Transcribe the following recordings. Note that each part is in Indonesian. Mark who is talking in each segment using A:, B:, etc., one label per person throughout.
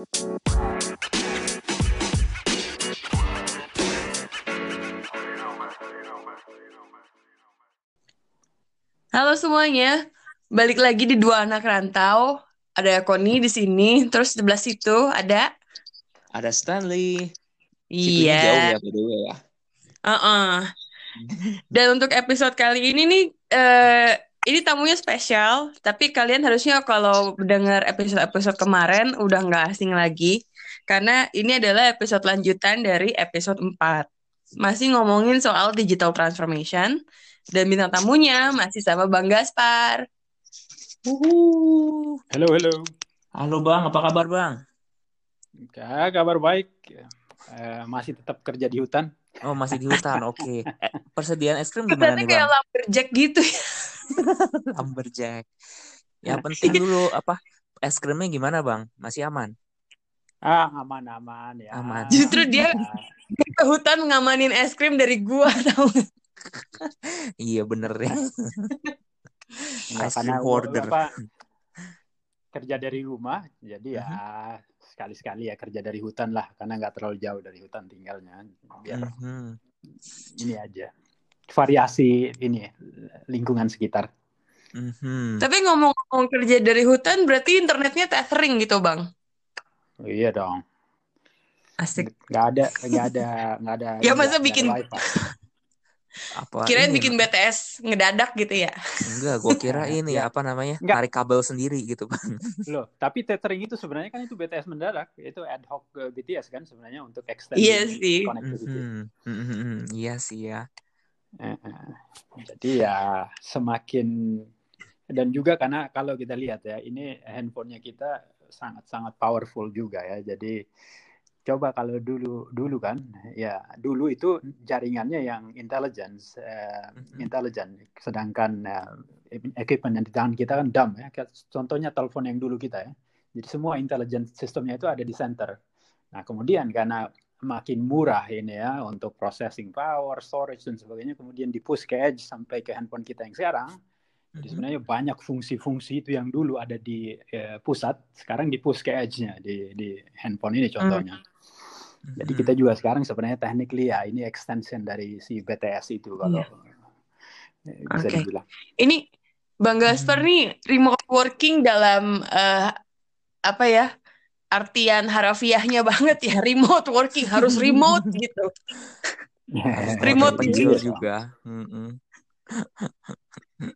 A: Halo semuanya, balik lagi di dua anak rantau. Ada Koni di sini, terus sebelah situ ada
B: Ada Stanley.
A: iya.
B: Jauh ya, ya.
A: Uh-uh. Dan untuk episode kali ini nih, eh, ini tamunya spesial. Tapi kalian harusnya kalau mendengar episode-episode kemarin udah nggak asing lagi, karena ini adalah episode lanjutan dari episode 4. Masih ngomongin soal digital transformation. Dan bintang tamunya masih sama Bang Gaspar.
B: Uhuh.
C: Halo, halo.
B: Halo Bang, apa kabar Bang?
C: Ya, kabar baik. Eh, masih tetap kerja di hutan.
B: Oh, masih di hutan. Oke. Eh, persediaan es krim gimana
A: Kesannya
B: nih
A: kayak
B: Bang?
A: lumberjack gitu ya.
B: Lumberjack. Yang penting dulu apa? Es krimnya gimana Bang? Masih aman?
C: Ah, aman, aman ya.
B: Aman.
A: Justru dia
C: Ya,
A: ke hutan ngamanin es krim dari gua tau?
B: Iya bener ya.
C: karena
B: hoarder.
C: apa, kerja dari rumah, jadi ya
B: Mhm.
C: sekali-sekali ya kerja dari hutan lah, karena nggak terlalu jauh dari hutan tinggalnya. Biar
B: Mhm.
C: ini aja. Variasi ini lingkungan sekitar.
B: Mhm.
A: Tapi ngomong-ngomong kerja dari hutan berarti internetnya tethering gitu bang?
C: Oh, iya dong.
A: Asik.
C: Nggak ada, nggak ada, nggak ada.
A: Ya, masa
C: ada
A: bikin-
C: wifi.
B: Apa
A: Kirain
B: ini?
A: bikin BTS ngedadak gitu ya?
B: Enggak, gua kira ini
C: Ya.
B: apa namanya?
C: Enggak.
B: Tarik kabel sendiri gitu Bang.
C: Loh, tapi tethering itu sebenarnya kan itu BTS mendadak, itu ad hoc eh, BTS kan sebenarnya untuk extend
A: Iya sih.
C: connectivity.
B: Mhm. Mhm. Iya sih ya.
C: Eh, eh. Jadi ya semakin dan juga karena kalau kita lihat ya ini handphonenya kita sangat-sangat powerful juga ya. Jadi coba kalau dulu dulu kan ya dulu itu jaringannya yang intelligence
B: Mhm.
C: intelijen sedangkan eh, equipment yang di tangan kita kan dumb ya. Contohnya telepon yang dulu kita ya. Jadi semua intelligence sistemnya itu ada di center. Nah, kemudian karena makin murah ini ya untuk processing power, storage dan sebagainya, kemudian di push ke edge sampai ke handphone kita yang sekarang. Jadi
B: Mhm.
C: sebenarnya banyak fungsi-fungsi itu yang dulu ada di eh, pusat, sekarang di push ke edge-nya di di handphone ini contohnya. Jadi
B: Mhm.
C: kita juga sekarang sebenarnya technically ya ini extension dari si BTS itu kalau eh, bisa
A: Oke.
C: dibilang.
A: Ini Bang Gaspar
B: Hmm.
A: nih remote working dalam eh, apa ya? Artian harafiahnya banget ya remote working harus remote gitu. Remote
B: Kecil
A: ini.
B: juga. Mhm.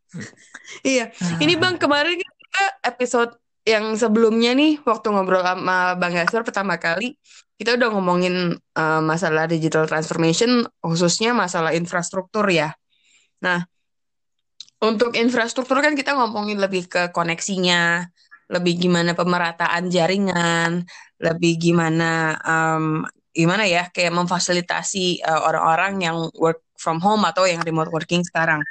A: Iya. Ini Bang kemarin kan kita episode yang sebelumnya nih waktu ngobrol sama Bang Gaspar pertama kali kita udah ngomongin eh, masalah digital transformation khususnya masalah infrastruktur ya. Nah, untuk infrastruktur kan kita ngomongin lebih ke koneksinya, lebih gimana pemerataan jaringan, lebih gimana em, gimana ya kayak memfasilitasi eh, orang-orang yang work from home atau yang remote working sekarang.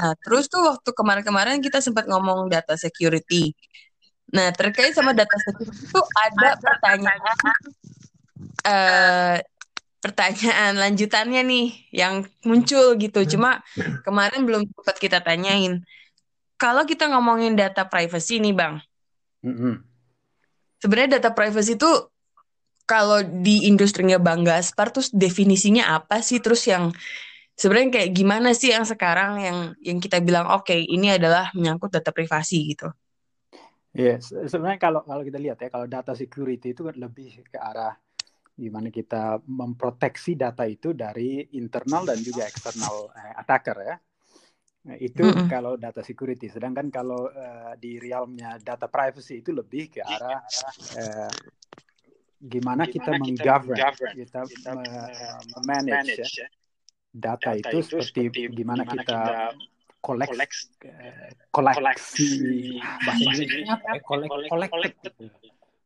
A: Nah, terus tuh waktu kemarin-kemarin kita sempat ngomong data security. Nah, terkait sama data security itu ada pertanyaan eh pertanyaan lanjutannya nih yang muncul gitu. Cuma kemarin belum sempat kita tanyain. Kalau kita ngomongin data privacy nih, Bang.
C: Mm-mm.
A: Sebenarnya data privacy itu kalau di industrinya Bang Gaspar terus definisinya apa sih? Terus yang sebenarnya kayak gimana sih yang sekarang yang yang kita bilang oke ini adalah menyangkut data privasi gitu.
C: Ya, se- sebenarnya kalau kalau kita lihat ya, kalau data security itu kan lebih ke arah gimana kita memproteksi data itu dari internal dan juga eksternal eh, attacker ya. Nah, itu
A: Mm-mm.
C: kalau data security. Sedangkan kalau eh, di realmnya data privacy itu lebih ke arah eh, gimana kita menggovern, kita me- memanage ya, data itu seperti gimana kita collect eh, koleksi bahasa Inggrisnya apa ya? Collect, collected.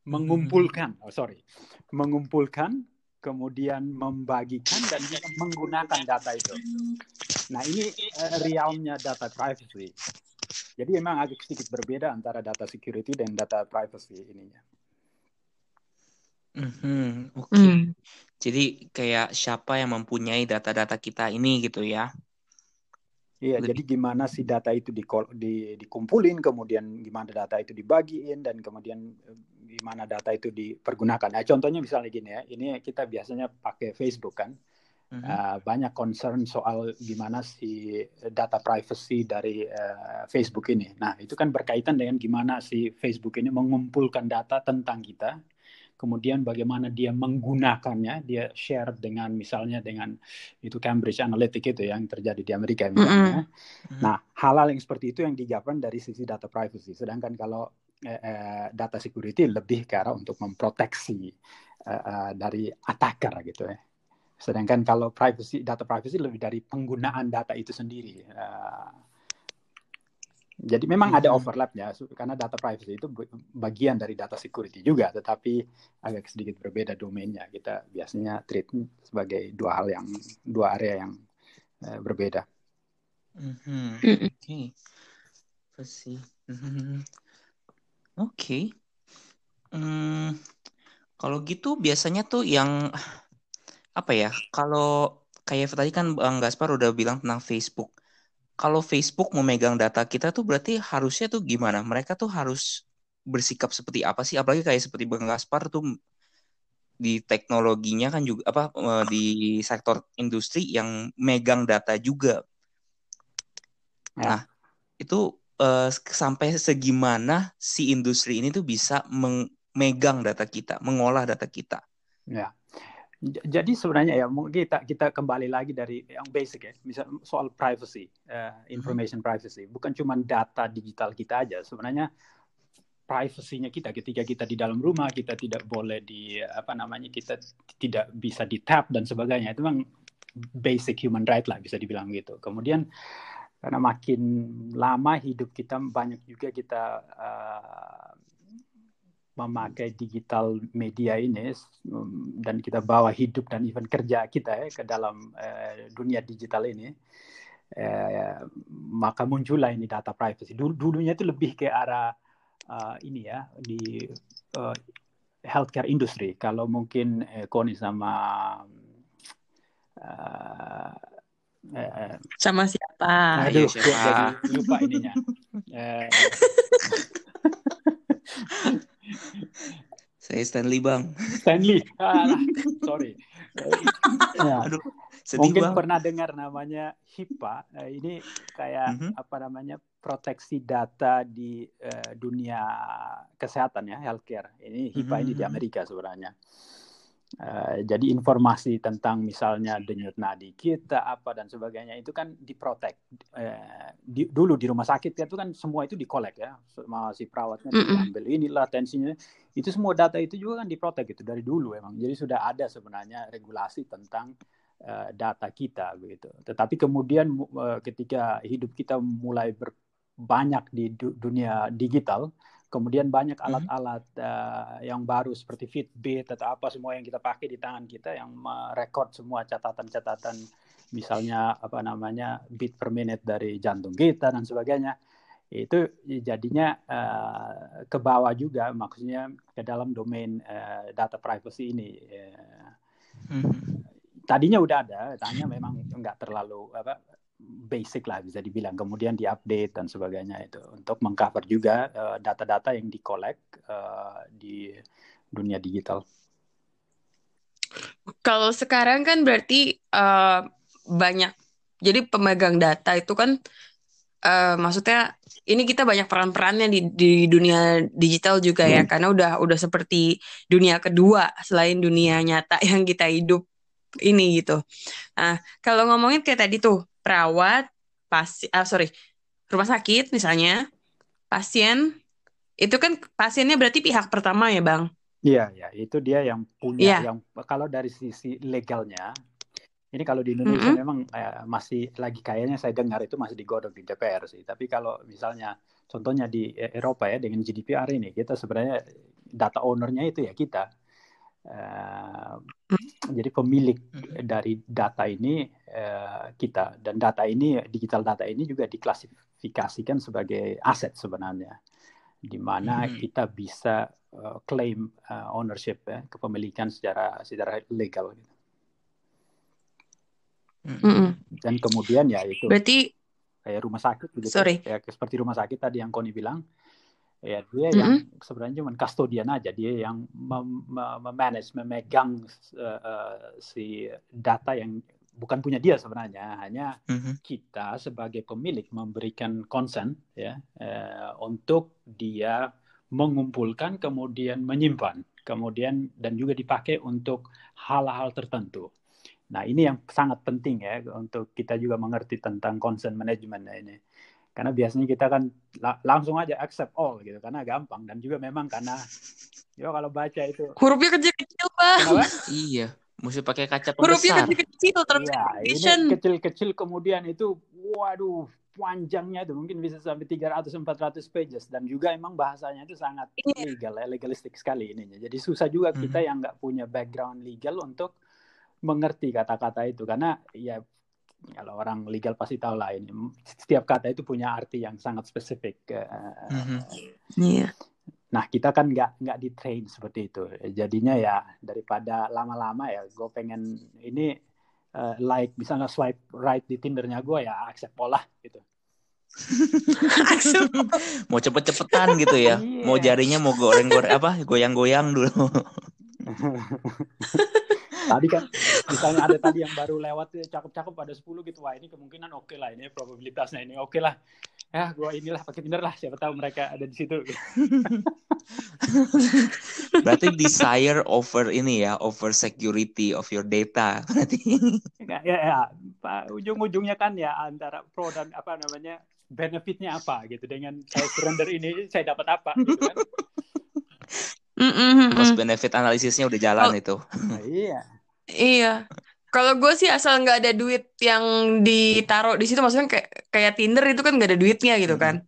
C: mengumpulkan oh sorry mengumpulkan kemudian membagikan dan juga menggunakan data itu nah ini eh, realmnya data privacy jadi memang agak sedikit berbeda antara data security dan data privacy ininya
B: Mhm, Oke.
A: Hmm.
B: Jadi kayak siapa yang mempunyai data-data kita ini gitu ya?
C: Iya,
B: Lebih.
C: jadi gimana si data itu di, di, dikumpulin, kemudian gimana data itu dibagiin, dan kemudian eh, gimana data itu dipergunakan. Nah, contohnya misalnya gini ya, ini kita biasanya pakai Facebook kan,
B: Mhm.
C: uh, banyak concern soal gimana si data privacy dari uh, Facebook ini. Nah, itu kan berkaitan dengan gimana si Facebook ini mengumpulkan data tentang kita, kemudian bagaimana dia menggunakannya, dia share dengan misalnya dengan itu Cambridge Analytica itu yang terjadi di Amerika misalnya.
B: Mhm.
C: Nah, hal-hal yang seperti itu yang digovern dari sisi data privacy. Sedangkan kalau eh, eh, data security lebih ke arah untuk memproteksi eh, eh, dari attacker gitu ya. Sedangkan kalau privacy data privacy lebih dari penggunaan data itu sendiri. Eh, jadi memang ada
B: Mhm.
C: overlapnya karena data privacy itu bagian dari data security juga, tetapi agak sedikit berbeda domainnya. Kita biasanya treat sebagai dua hal yang dua area yang eh, berbeda.
B: Mhm.
A: Mm-mm.
B: Oke. Pasti. Mhm. Oke. Hmm, kalau gitu biasanya tuh yang apa ya? Kalau kayak tadi kan Bang Gaspar udah bilang tentang Facebook. Kalau Facebook memegang data kita tuh berarti harusnya tuh gimana? Mereka tuh harus bersikap seperti apa sih? Apalagi kayak seperti Bang Gaspar tuh di teknologinya kan juga apa eh, di sektor industri yang megang data juga.
C: Ya.
B: Nah, itu eh, sampai segimana si industri ini tuh bisa memegang data kita, mengolah data kita.
C: Ya. Jadi sebenarnya ya mungkin kita kita kembali lagi dari yang basic ya, misal soal privacy, eh, information privacy, bukan cuma data digital kita aja. Sebenarnya privasinya kita ketika kita di dalam rumah kita tidak boleh di apa namanya kita tidak bisa di tap dan sebagainya itu memang basic human right lah bisa dibilang gitu. Kemudian karena makin lama hidup kita banyak juga kita eh, memakai digital media ini um, dan kita bawa hidup dan even kerja kita ya ke dalam eh, dunia digital ini eh, maka muncullah ini data privacy Dulu, dulunya itu lebih ke arah uh, ini ya di uh, healthcare industry kalau mungkin eh, Koni sama uh, eh,
A: Sama siapa?
C: Aduh
B: siapa?
C: gua jadi lupa ininya Eh,
B: Saya Stanley Bang.
C: Stanley ah, sorry ya.
B: Aduh, sedih
C: Mungkin
B: Bang.
C: pernah dengar namanya HIPAA. Eh, ini kayak
B: Mhm.
C: apa namanya proteksi data di eh, dunia kesehatan ya healthcare. Ini HIPAA ini di
B: Mhm.
C: Amerika sebenarnya. Eh, jadi informasi tentang misalnya denyut nadi kita apa dan sebagainya itu kan diprotek. Eh, di, dulu di rumah sakit itu kan semua itu dikolek ya, sama si perawatnya diambil inilah tensinya. Itu semua data itu juga kan diprotek itu dari dulu emang. Jadi sudah ada sebenarnya regulasi tentang eh, data kita begitu. Tetapi kemudian mu- eh, ketika hidup kita mulai berbanyak di du- dunia digital, kemudian banyak
B: Mhm.
C: alat-alat eh, yang baru seperti Fitbit atau apa semua yang kita pakai di tangan kita yang merekod semua catatan-catatan misalnya apa namanya beat per minute dari jantung kita dan sebagainya itu jadinya eh, ke bawah juga maksudnya ke dalam domain eh, data privacy ini Eh,
B: Mhm.
C: tadinya udah ada, tanya memang nggak terlalu apa basic lah bisa dibilang. Kemudian diupdate dan sebagainya itu untuk mengcover juga eh, data-data yang dikolek eh, di dunia digital.
A: Kalau sekarang kan berarti eh, banyak. Jadi pemegang data itu kan eh, maksudnya ini kita banyak peran-perannya di di dunia digital juga ya karena udah udah seperti dunia kedua selain dunia nyata yang kita hidup ini gitu. Nah, kalau ngomongin kayak tadi tuh perawat, pasi, ah sorry, rumah sakit misalnya, pasien itu kan pasiennya berarti pihak pertama ya bang?
C: Iya, ya, itu dia yang punya
A: Iya.
C: yang kalau dari sisi legalnya ini kalau di Indonesia
A: Mm-mm.
C: memang eh, masih lagi kayaknya saya dengar itu masih digodok di DPR sih. Tapi kalau misalnya contohnya di eh, Eropa ya dengan GDPR ini kita sebenarnya data ownernya itu ya kita. Eh, jadi pemilik
B: Mhm.
C: dari data ini eh, kita dan data ini digital data ini juga diklasifikasikan sebagai aset sebenarnya di mana
B: Mhm.
C: kita bisa eh, claim eh, ownership ya kepemilikan secara secara legal gitu.
B: Mhm.
A: Mm-mm.
C: dan kemudian ya itu
A: Berarti
C: kayak rumah sakit begitu.
A: Sorry.
C: Ya seperti rumah sakit tadi yang Koni bilang. Ya dia
A: Mm-mm.
C: yang sebenarnya cuma kustodian aja, dia yang mem- mem- memanage, memegang uh, uh, si data yang bukan punya dia sebenarnya, hanya
B: Mhm.
C: kita sebagai pemilik memberikan consent ya eh, untuk dia mengumpulkan kemudian menyimpan kemudian dan juga dipakai untuk hal-hal tertentu. Nah ini yang sangat penting ya untuk kita juga mengerti tentang consent management ini. Karena biasanya kita kan la- langsung aja accept all gitu karena gampang dan juga memang karena yo kalau baca itu
A: Hurufnya kecil-kecil, Bang.
C: kenapa?
B: Iya, mesti pakai kaca
A: Hurufnya
B: pembesar.
A: kecil-kecil, terms
C: Iya, ini kecil-kecil kemudian itu waduh panjangnya itu mungkin bisa sampai 300 400 pages dan juga emang bahasanya itu sangat
A: Iya.
C: legal, ya, legalistik sekali ininya. Jadi susah juga kita
B: Mhm.
C: yang nggak punya background legal untuk mengerti kata-kata itu karena ya kalau orang legal pasti tahu lah ini setiap kata itu punya arti yang sangat spesifik. eh,
B: Mhm.
A: Iya.
C: Nah, kita kan nggak nggak di train seperti itu. Jadinya ya daripada lama-lama ya, gue pengen ini eh, like misalnya swipe right di Tindernya gue ya accept pola gitu.
B: Mau cepet-cepetan gitu ya.
C: Iya.
B: Mau jarinya mau goreng-goreng apa? Goyang-goyang dulu.
C: tadi kan misalnya ada tadi yang baru lewat eh, cakep-cakep ada 10 gitu. Wah, ini kemungkinan oke lah ini probabilitasnya ini oke lah. Ya, gue inilah pakai Tinder lah. Siapa tahu mereka ada di situ.
B: Berarti desire over ini ya, over security of your data. Berarti.
C: ya, ya, ya. Pak, ujung-ujungnya kan ya antara pro dan apa namanya benefitnya apa gitu dengan saya surrender ini saya dapat apa gitu kan.
A: Mm-mm,
B: Cost
A: mm-mm.
B: benefit analisisnya udah jalan
A: Oh.
B: itu.
C: Nah, iya.
A: Iya. Kalau gue sih asal nggak ada duit yang ditaruh di situ, maksudnya kayak kayak Tinder itu kan nggak ada duitnya gitu kan,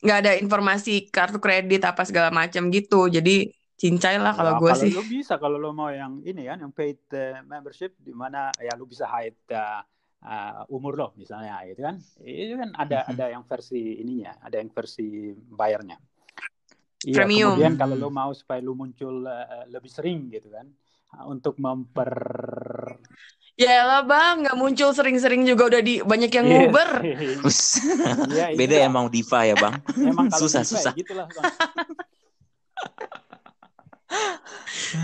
A: nggak ada informasi kartu kredit apa segala macam gitu. Jadi cincai lah kalau
C: Ya,
A: gue
C: kalau
A: sih.
C: lu bisa kalau lu mau yang ini kan yang paid uh, membership di mana ya lu bisa hide uh, uh, umur lo misalnya gitu kan. Itu kan ada ada yang versi ininya, ada yang versi bayarnya. Iya,
A: Premium.
C: kemudian kalau lu mau supaya lu muncul uh, lebih sering gitu kan untuk memper
A: Ya lah bang, nggak muncul sering-sering juga udah di banyak yang
C: Yes.
A: nguber.
B: Us.
C: Iya,
B: Beda
C: itulah.
B: emang Diva ya, Bang.
C: Emang
B: susah,
C: bisa,
B: susah.
C: ya gitulah, Bang.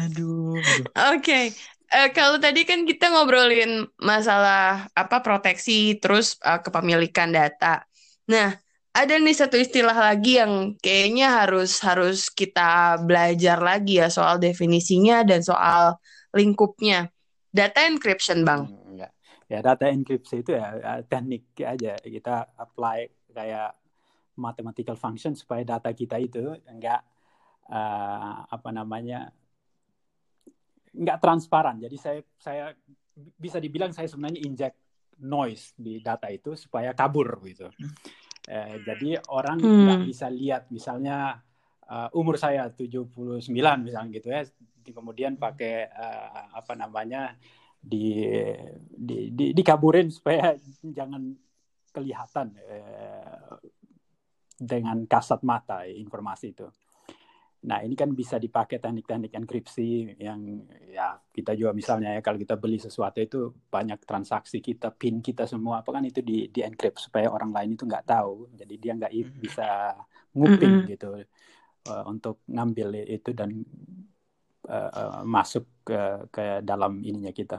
B: Aduh.
A: Oke, Eh, kalau tadi kan kita ngobrolin masalah apa proteksi, terus eh, kepemilikan data. Nah, ada nih satu istilah lagi yang kayaknya harus harus kita belajar lagi ya soal definisinya dan soal lingkupnya. Data encryption, Bang.
C: Hmm, ya. ya data enkripsi itu ya ya teknik aja kita apply kayak mathematical function supaya data kita itu enggak eh, apa namanya enggak transparan. Jadi saya saya bisa dibilang saya sebenarnya inject noise di data itu supaya kabur gitu. Eh, jadi orang
A: Hmm.
C: nggak bisa lihat misalnya eh, umur saya 79 misalnya gitu ya. Di- Kemudian pakai eh, apa namanya di, di, di dikaburin supaya jangan kelihatan eh, dengan kasat mata informasi itu. Nah ini kan bisa dipakai teknik-teknik enkripsi yang ya kita juga misalnya ya kalau kita beli sesuatu itu banyak transaksi kita, pin kita semua apa kan itu di di encrypt supaya orang lain itu nggak tahu, jadi dia nggak bisa nguping
A: Mm-mm.
C: gitu eh, untuk ngambil itu dan eh, eh, masuk ke ke dalam ininya kita,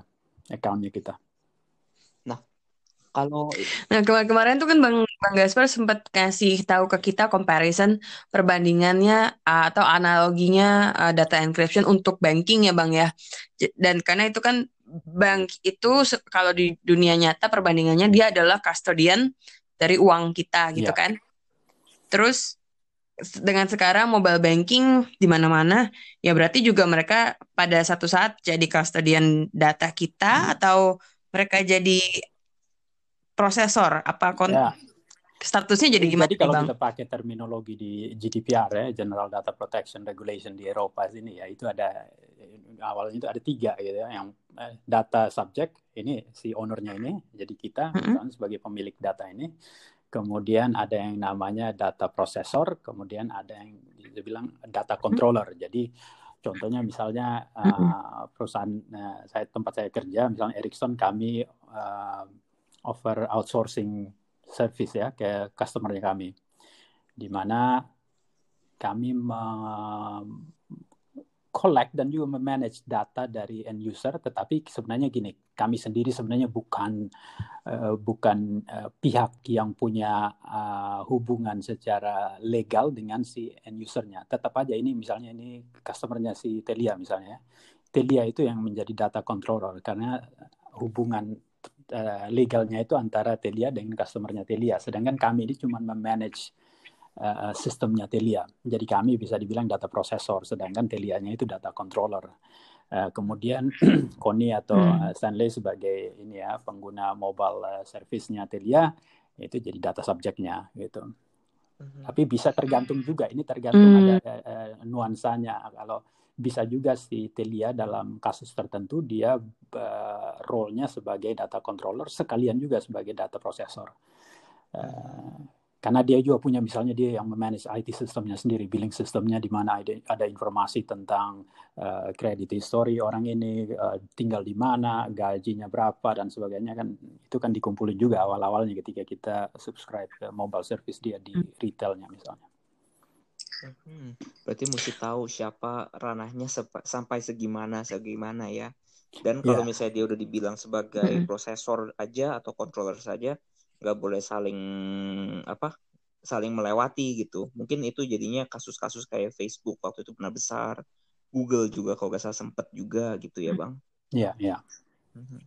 C: accountnya kita.
B: Kalau
A: Nah, kemar- kemarin tuh kan Bang Bang Gaspar sempat kasih tahu ke kita comparison perbandingannya uh, atau analoginya uh, data encryption untuk banking ya Bang ya. Dan karena itu kan bank itu kalau di dunia nyata perbandingannya dia adalah custodian dari uang kita gitu
C: Iya.
A: kan. Terus dengan sekarang mobile banking di mana-mana ya berarti juga mereka pada satu saat jadi custodian data kita atau mereka jadi prosesor apa kon
C: Ya,
A: statusnya jadi gimana
C: Jadi kalau
A: bang?
C: kita pakai terminologi di GDPR ya, General Data Protection Regulation di Eropa sini ya, itu ada awalnya itu ada tiga gitu ya, yang eh, data subject ini si ownernya ini, jadi kita misalnya sebagai pemilik data ini, kemudian ada yang namanya data processor, kemudian ada yang dia bilang data controller. Jadi contohnya misalnya eh, perusahaan eh, saya tempat saya kerja, misalnya Ericsson, kami eh, offer outsourcing service ya ke customernya kami, di mana kami collect dan juga memanage data dari end user tetapi sebenarnya gini kami sendiri sebenarnya bukan uh, bukan uh, pihak yang punya uh, hubungan secara legal dengan si end usernya. Tetap aja ini misalnya ini customernya si Telia misalnya Telia itu yang menjadi data controller karena hubungan uh, legalnya itu antara Telia dengan customernya Telia sedangkan kami ini cuma memanage uh, sistemnya Telia. Jadi kami bisa dibilang data processor, sedangkan Telianya itu data controller. Uh, kemudian Koni atau hmm. Stanley sebagai ini ya pengguna mobile uh, service-nya Telia itu jadi data subjeknya gitu. Hmm. Tapi bisa tergantung juga ini tergantung hmm. ada uh, nuansanya kalau bisa juga si Telia dalam kasus tertentu dia uh, role-nya sebagai data controller sekalian juga sebagai data processor. Uh, karena dia juga punya misalnya dia yang memanage IT sistemnya sendiri, billing sistemnya di mana ada, ada informasi tentang uh, credit history orang ini uh, tinggal di mana, gajinya berapa dan sebagainya kan itu kan dikumpulin juga awal-awalnya ketika kita subscribe ke mobile service dia di hmm. retailnya misalnya.
B: Hmm, berarti mesti tahu siapa ranahnya sampai segimana segimana ya. Dan kalau yeah. misalnya dia udah dibilang sebagai hmm. prosesor aja atau controller saja, nggak boleh saling apa saling melewati gitu mungkin itu jadinya kasus-kasus kayak Facebook waktu itu pernah besar Google juga kalau nggak salah sempet juga gitu ya bang
C: iya iya
A: mhm.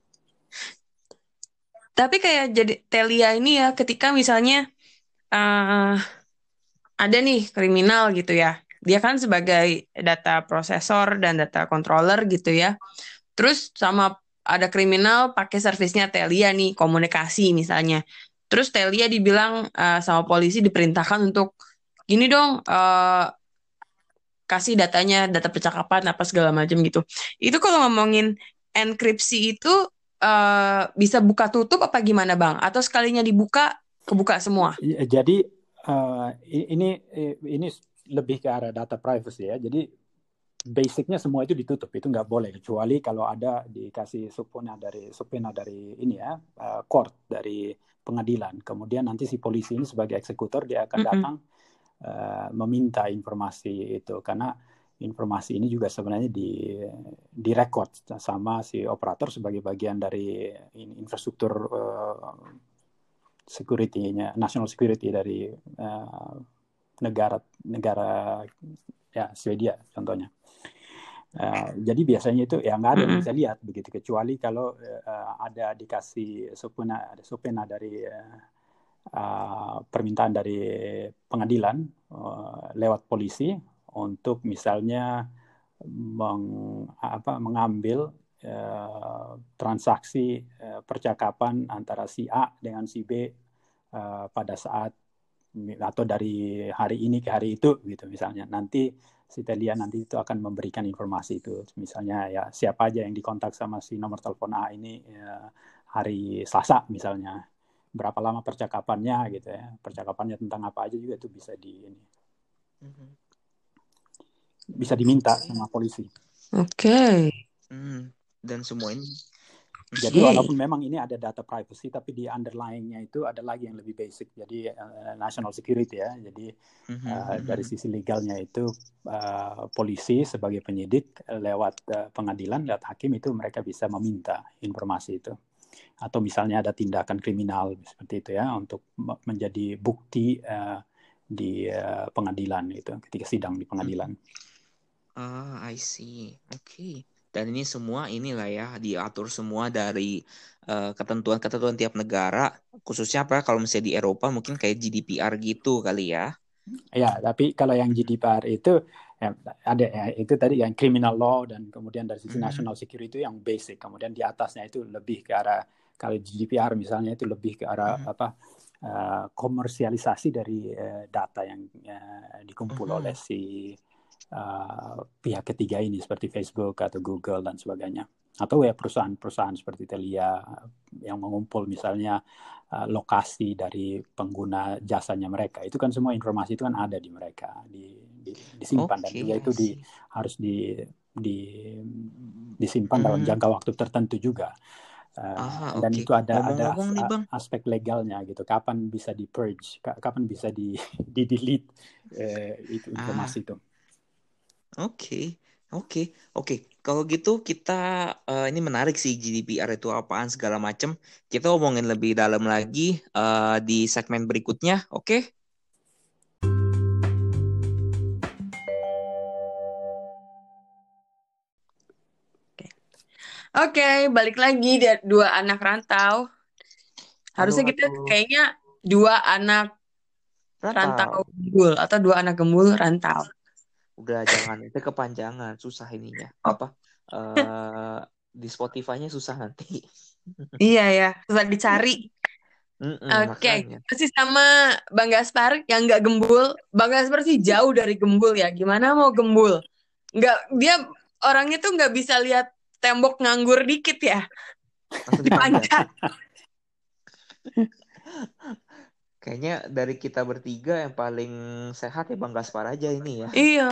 A: tapi kayak jadi Telia ini ya ketika misalnya uh, ada nih kriminal gitu ya. Dia kan sebagai data processor dan data controller gitu ya. Terus sama ada kriminal pakai servisnya Telia nih komunikasi misalnya. Terus Telia dibilang uh, sama polisi diperintahkan untuk gini dong uh, kasih datanya data percakapan apa segala macam gitu. Itu kalau ngomongin enkripsi itu uh, bisa buka tutup apa gimana bang? Atau sekalinya dibuka kebuka semua?
C: Jadi uh, ini ini lebih ke arah data privacy ya. Jadi basicnya semua itu ditutup. Itu nggak boleh kecuali kalau ada dikasih subpoena dari subpoena dari ini ya uh, court dari pengadilan. Kemudian nanti si polisi ini sebagai eksekutor dia akan datang mm -hmm. uh, meminta informasi itu. Karena informasi ini juga sebenarnya di di record sama si operator sebagai bagian dari infrastruktur uh, security-nya national security dari uh, negara negara ya Swedia contohnya. Uh, jadi biasanya itu ya nggak ada yang bisa lihat begitu kecuali kalau uh, ada dikasih subpoena ada subpoena dari uh, uh, permintaan dari pengadilan uh, lewat polisi untuk misalnya meng, apa, mengambil uh, transaksi uh, percakapan antara si A dengan si B uh, pada saat atau dari hari ini ke hari itu gitu misalnya nanti si Telia nanti itu akan memberikan informasi itu misalnya ya siapa aja yang dikontak sama si nomor telepon A ini ya, hari Selasa misalnya berapa lama percakapannya gitu ya percakapannya tentang apa aja juga itu bisa di ini mm-hmm. bisa diminta sama polisi
A: oke okay.
B: mm. Dan semua ini
C: jadi walaupun memang ini ada data privacy, tapi di underlyingnya itu ada lagi yang lebih basic. Jadi uh, national security ya. Jadi uh, dari sisi legalnya itu uh, polisi sebagai penyidik lewat uh, pengadilan, lewat hakim itu mereka bisa meminta informasi itu. Atau misalnya ada tindakan kriminal seperti itu ya untuk menjadi bukti uh, di uh, pengadilan itu ketika sidang di pengadilan.
B: Ah, I see. Oke. Okay dan ini semua inilah ya diatur semua dari ketentuan ketentuan-ketentuan tiap negara khususnya apa kalau misalnya di Eropa mungkin kayak GDPR gitu kali ya
C: ya tapi kalau yang GDPR itu ya, ada ya itu tadi yang criminal law dan kemudian dari sisi hmm. national security itu yang basic kemudian di atasnya itu lebih ke arah kalau GDPR misalnya itu lebih ke arah hmm. apa uh, komersialisasi dari uh, data yang uh, dikumpul hmm. oleh si uh, pihak ketiga ini seperti Facebook atau Google dan sebagainya atau ya perusahaan-perusahaan seperti Telia yang mengumpul misalnya uh, lokasi dari pengguna jasanya mereka itu kan semua informasi itu kan ada di mereka di, di disimpan okay. dan juga itu di harus di di disimpan hmm. dalam jangka waktu tertentu juga Uh,
B: Aha,
C: dan
B: oke.
C: itu ada ada
B: Ngomong-ngomong nih,
C: as-
B: Bang.
C: aspek legalnya gitu. Kapan bisa di purge, ka- kapan bisa di di delete eh, itu
B: Ah,
C: informasi itu.
B: Oke. Oke, oke. Kalau gitu kita eh, ini menarik sih GDPR itu apaan segala macam. Kita omongin lebih dalam lagi eh, di segmen berikutnya, oke?
A: Oke, balik lagi di dua anak rantau.
B: Aduh,
A: Harusnya kita
B: aduh.
A: kayaknya dua anak rantau
B: Rantau.
A: gembul atau dua anak gembul rantau.
B: Udah jangan itu kepanjangan, susah ininya. Apa? eh di Spotify-nya susah nanti.
A: iya ya, susah dicari. Oke,
B: makanya.
A: masih sama Bang Gaspar yang nggak gembul. Bang Gaspar sih jauh dari gembul ya. Gimana mau gembul? Nggak, dia orangnya tuh nggak bisa lihat tembok nganggur dikit ya.
B: Dipanjat. Kayaknya dari kita bertiga yang paling sehat ya Bang Gaspar aja ini ya.
A: Iya.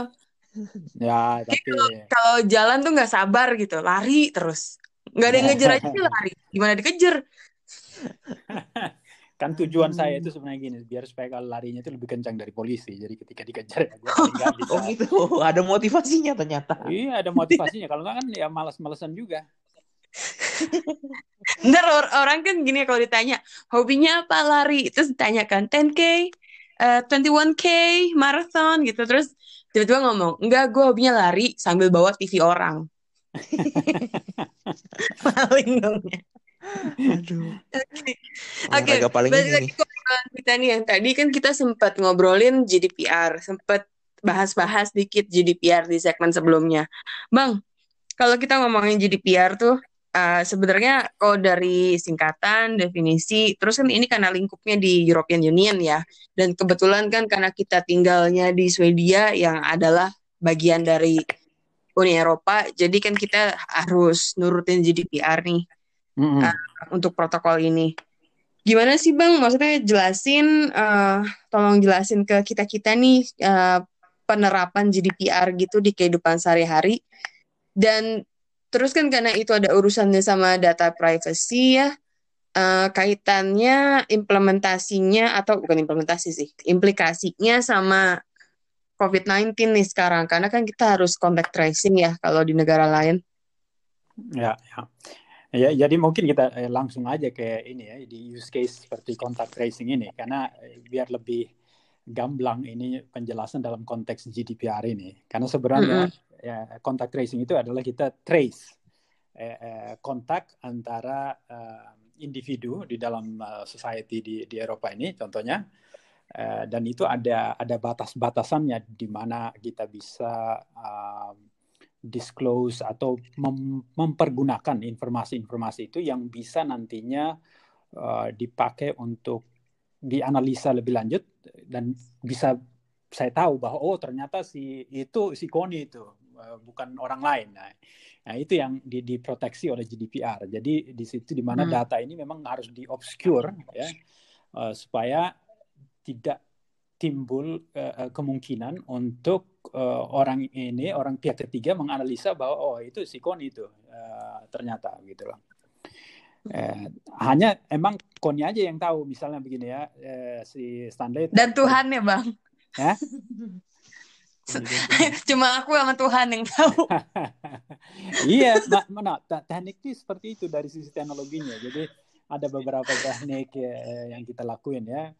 C: Ya, tapi
A: kalau kalau jalan tuh nggak sabar gitu, lari terus. Nggak ada yang ngejar aja dia lari. Gimana dikejar?
C: kan tujuan saya
B: Aduh.
C: itu sebenarnya gini, biar supaya kalau larinya itu lebih kencang dari polisi. Jadi ketika dikejar ya gue.
B: Oh gitu, ada motivasinya ternyata.
C: Iya, ada motivasinya. Kalau nggak kan ya malas-malesan juga.
A: Ntar or- orang kan gini kalau ditanya, hobinya apa lari? Terus ditanyakan 10K, eh, 21K, marathon gitu. Terus tiba-tiba ngomong, enggak gue hobinya lari sambil bawa TV orang. Paling dong ya.
B: Aduh,
A: Oke, balik lagi ke obrolan kita nih yang tadi kan kita sempat ngobrolin GDPR, sempat bahas-bahas dikit GDPR di segmen sebelumnya. Bang, kalau kita ngomongin GDPR tuh eh, sebenarnya kalau dari singkatan, definisi, terus kan ini karena lingkupnya di European Union ya, dan kebetulan kan karena kita tinggalnya di Swedia yang adalah bagian dari Uni Eropa, jadi kan kita harus nurutin GDPR nih
C: Mm-mm.
A: eh, untuk protokol ini. Gimana sih Bang? Maksudnya jelasin, eh, tolong jelasin ke kita-kita nih eh, penerapan GDPR gitu di kehidupan sehari-hari. Dan terus kan karena itu ada urusannya sama data privacy ya, eh, kaitannya implementasinya atau bukan implementasi sih, implikasinya sama COVID-19 nih sekarang. Karena kan kita harus contact tracing ya kalau di negara lain.
C: Ya, ya. Ya, jadi mungkin kita eh, langsung aja ke ini ya di use case seperti contact tracing ini karena eh, biar lebih gamblang ini penjelasan dalam konteks GDPR ini. Karena sebenarnya
A: Mm-mm.
C: Ya contact tracing itu adalah kita trace eh, eh, kontak antara eh, individu di dalam eh, society di di Eropa ini contohnya. Eh, dan itu ada ada batas-batasannya di mana kita bisa um, disclose atau mem- mempergunakan informasi-informasi itu yang bisa nantinya uh, dipakai untuk dianalisa lebih lanjut dan bisa saya tahu bahwa oh ternyata si itu si Koni itu bukan orang lain. Nah, nah itu yang di, diproteksi oleh GDPR. Jadi di situ di mana
A: Hmm.
C: data ini memang harus di obscure ya uh, supaya tidak timbul uh, kemungkinan untuk uh, orang ini orang pihak ketiga menganalisa bahwa oh itu si Koni itu uh, ternyata gitu loh. Eh, hanya emang Koni aja yang tahu misalnya begini ya eh, si Stanley
A: Dan Tuhan ya Bang.
C: ya
A: Cuma aku sama Tuhan yang tahu.
C: iya ma- mana te- tekniknya seperti itu dari sisi teknologinya. Jadi ada beberapa teknik eh, yang kita lakuin ya.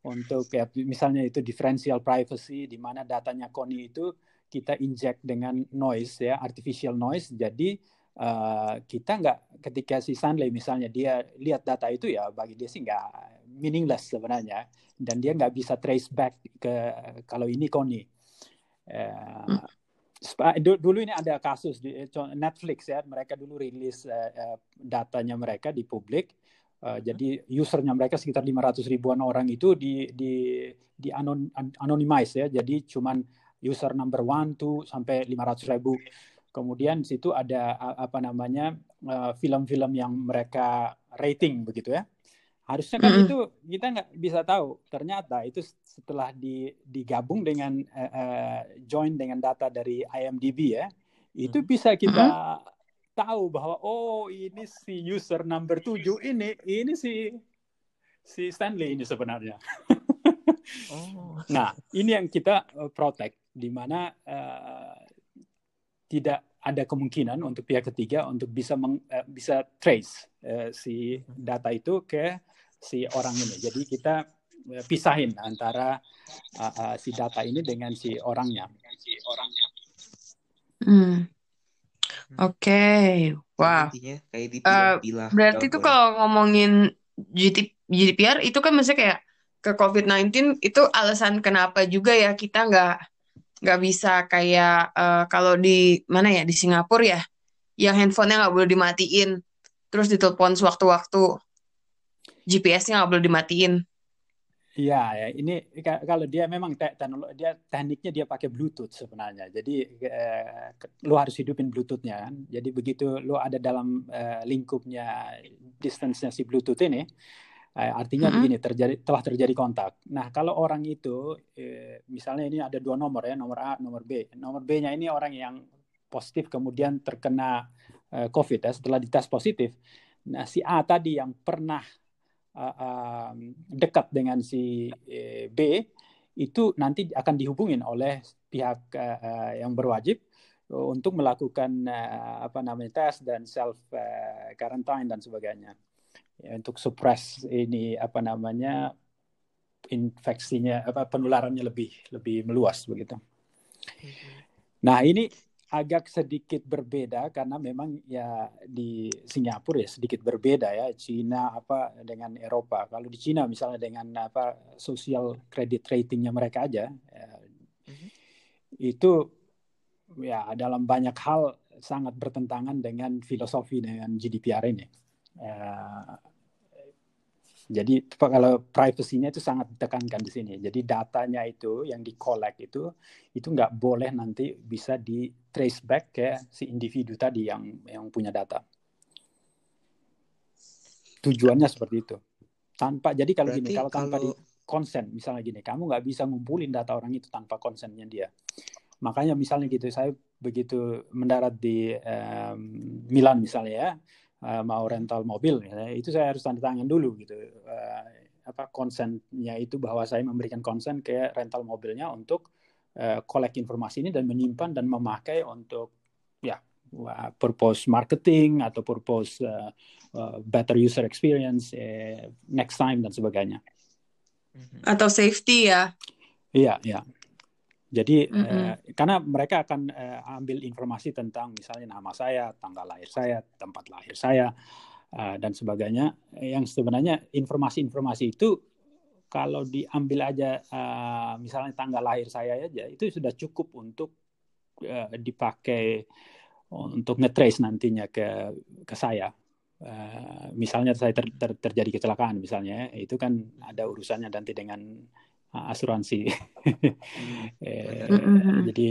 C: Untuk ya misalnya itu differential privacy di mana datanya Koni itu kita inject dengan noise ya artificial noise. Jadi eh, kita nggak ketika si Stanley misalnya dia lihat data itu ya bagi dia sih nggak meaningless sebenarnya. Dan dia nggak bisa trace back ke kalau ini Koni Du- dulu ini ada kasus di eh, Netflix ya. Mereka dulu rilis eh, datanya mereka di publik. Eh, jadi usernya mereka sekitar 500 ribuan orang itu di di di anon, an- anonymize ya. Jadi cuman user number one tuh sampai 500 ribu. Kemudian di situ ada apa namanya film-film yang mereka rating begitu ya harusnya kan
A: Mm-mm.
C: itu kita nggak bisa tahu ternyata itu setelah di, digabung dengan eh, eh, join dengan data dari IMDb ya itu
B: Mhm.
C: bisa kita tahu bahwa oh ini si user number 7 ini ini si si Stanley ini sebenarnya. oh. Nah, ini yang kita uh, protect di mana uh, tidak ada kemungkinan untuk pihak ketiga untuk bisa meng, uh, bisa trace uh, si data itu ke si orang ini. Jadi kita uh, pisahin antara uh, uh, si data ini dengan si orangnya.
A: Hmm. Oke, okay. wah. Wow. Kayak uh, berarti tuh kalau ngomongin GDPR itu kan maksudnya kayak ke COVID-19 itu alasan kenapa juga ya kita nggak nggak bisa kayak uh, kalau di mana ya di Singapura ya yang handphonenya nggak boleh dimatiin terus ditelepon sewaktu-waktu GPS-nya nggak boleh dimatiin
C: Iya, ya. ini kalau dia memang te teknologi dia tekniknya dia pakai Bluetooth sebenarnya. Jadi eh, lo harus hidupin Bluetoothnya kan. Jadi begitu lo ada dalam eh, lingkupnya distance-nya si Bluetooth ini, eh, artinya mm -hmm. begini terjadi telah terjadi kontak. Nah kalau orang itu eh, misalnya ini ada dua nomor ya, nomor A, nomor B. Nomor B-nya ini orang yang positif kemudian terkena eh, COVID ya setelah dites positif. Nah si A tadi yang pernah uh, dekat dengan si uh, B itu nanti akan dihubungin oleh pihak uh, yang berwajib untuk melakukan uh, apa namanya tes dan self uh, quarantine dan sebagainya ya, untuk suppress ini apa namanya infeksinya apa penularannya lebih lebih meluas begitu. Nah ini agak sedikit berbeda karena memang ya di Singapura ya sedikit berbeda ya Cina apa dengan Eropa. Kalau di Cina misalnya dengan apa social credit ratingnya mereka aja ya, mm-hmm. itu ya dalam banyak hal sangat bertentangan dengan filosofi dengan GDPR ini. Ya, jadi kalau privasinya itu sangat ditekankan di sini. Jadi datanya itu yang di collect itu itu nggak boleh nanti bisa di trace back ke si individu tadi yang yang punya data. Tujuannya seperti itu. Tanpa jadi kalau Berarti gini kalau tanpa kalau... di konsen misalnya gini kamu nggak bisa ngumpulin data orang itu tanpa konsennya dia. Makanya misalnya gitu saya begitu mendarat di um, Milan misalnya ya uh, mau rental mobil ya, itu saya harus tanda tangan dulu gitu. Uh, apa konsennya itu bahwa saya memberikan konsen ke rental mobilnya untuk uh, collect informasi ini dan menyimpan dan memakai untuk ya purpose marketing atau purpose uh, uh, better user experience uh, next time dan sebagainya.
A: Atau safety ya?
C: Iya iya jadi mm -hmm. eh, karena mereka akan eh, ambil informasi tentang misalnya nama saya, tanggal lahir saya, tempat lahir saya eh, dan sebagainya. Yang sebenarnya informasi-informasi itu kalau diambil aja eh, misalnya tanggal lahir saya aja itu sudah cukup untuk eh, dipakai untuk ngetrace nantinya ke ke saya. Uh, misalnya saya ter, ter, terjadi kecelakaan misalnya itu kan ada urusannya nanti dengan asuransi. eh, mm-hmm. Jadi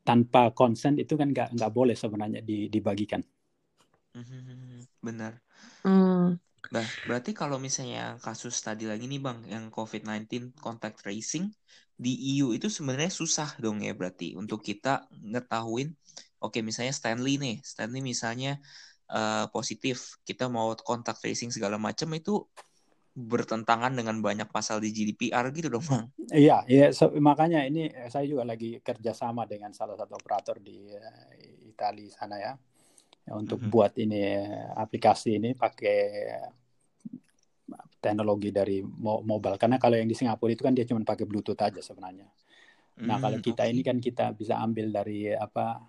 C: tanpa konsen itu kan nggak nggak boleh sebenarnya dibagikan.
B: Mm-hmm. Benar. Mm. Bah, berarti kalau misalnya kasus tadi lagi nih bang, yang COVID-19 contact tracing di EU itu sebenarnya susah dong ya berarti untuk kita ngetahuin, oke okay, misalnya Stanley nih, Stanley misalnya uh, positif, kita mau contact tracing segala macam itu bertentangan dengan banyak pasal di GDPR gitu dong bang.
C: Iya, iya so, makanya ini eh, saya juga lagi kerjasama dengan salah satu operator di uh, Italia sana ya, ya untuk mm -hmm. buat ini aplikasi ini pakai teknologi dari mo mobile karena kalau yang di Singapura itu kan dia cuma pakai Bluetooth aja sebenarnya. Nah mm, kalau kita okay. ini kan kita bisa ambil dari apa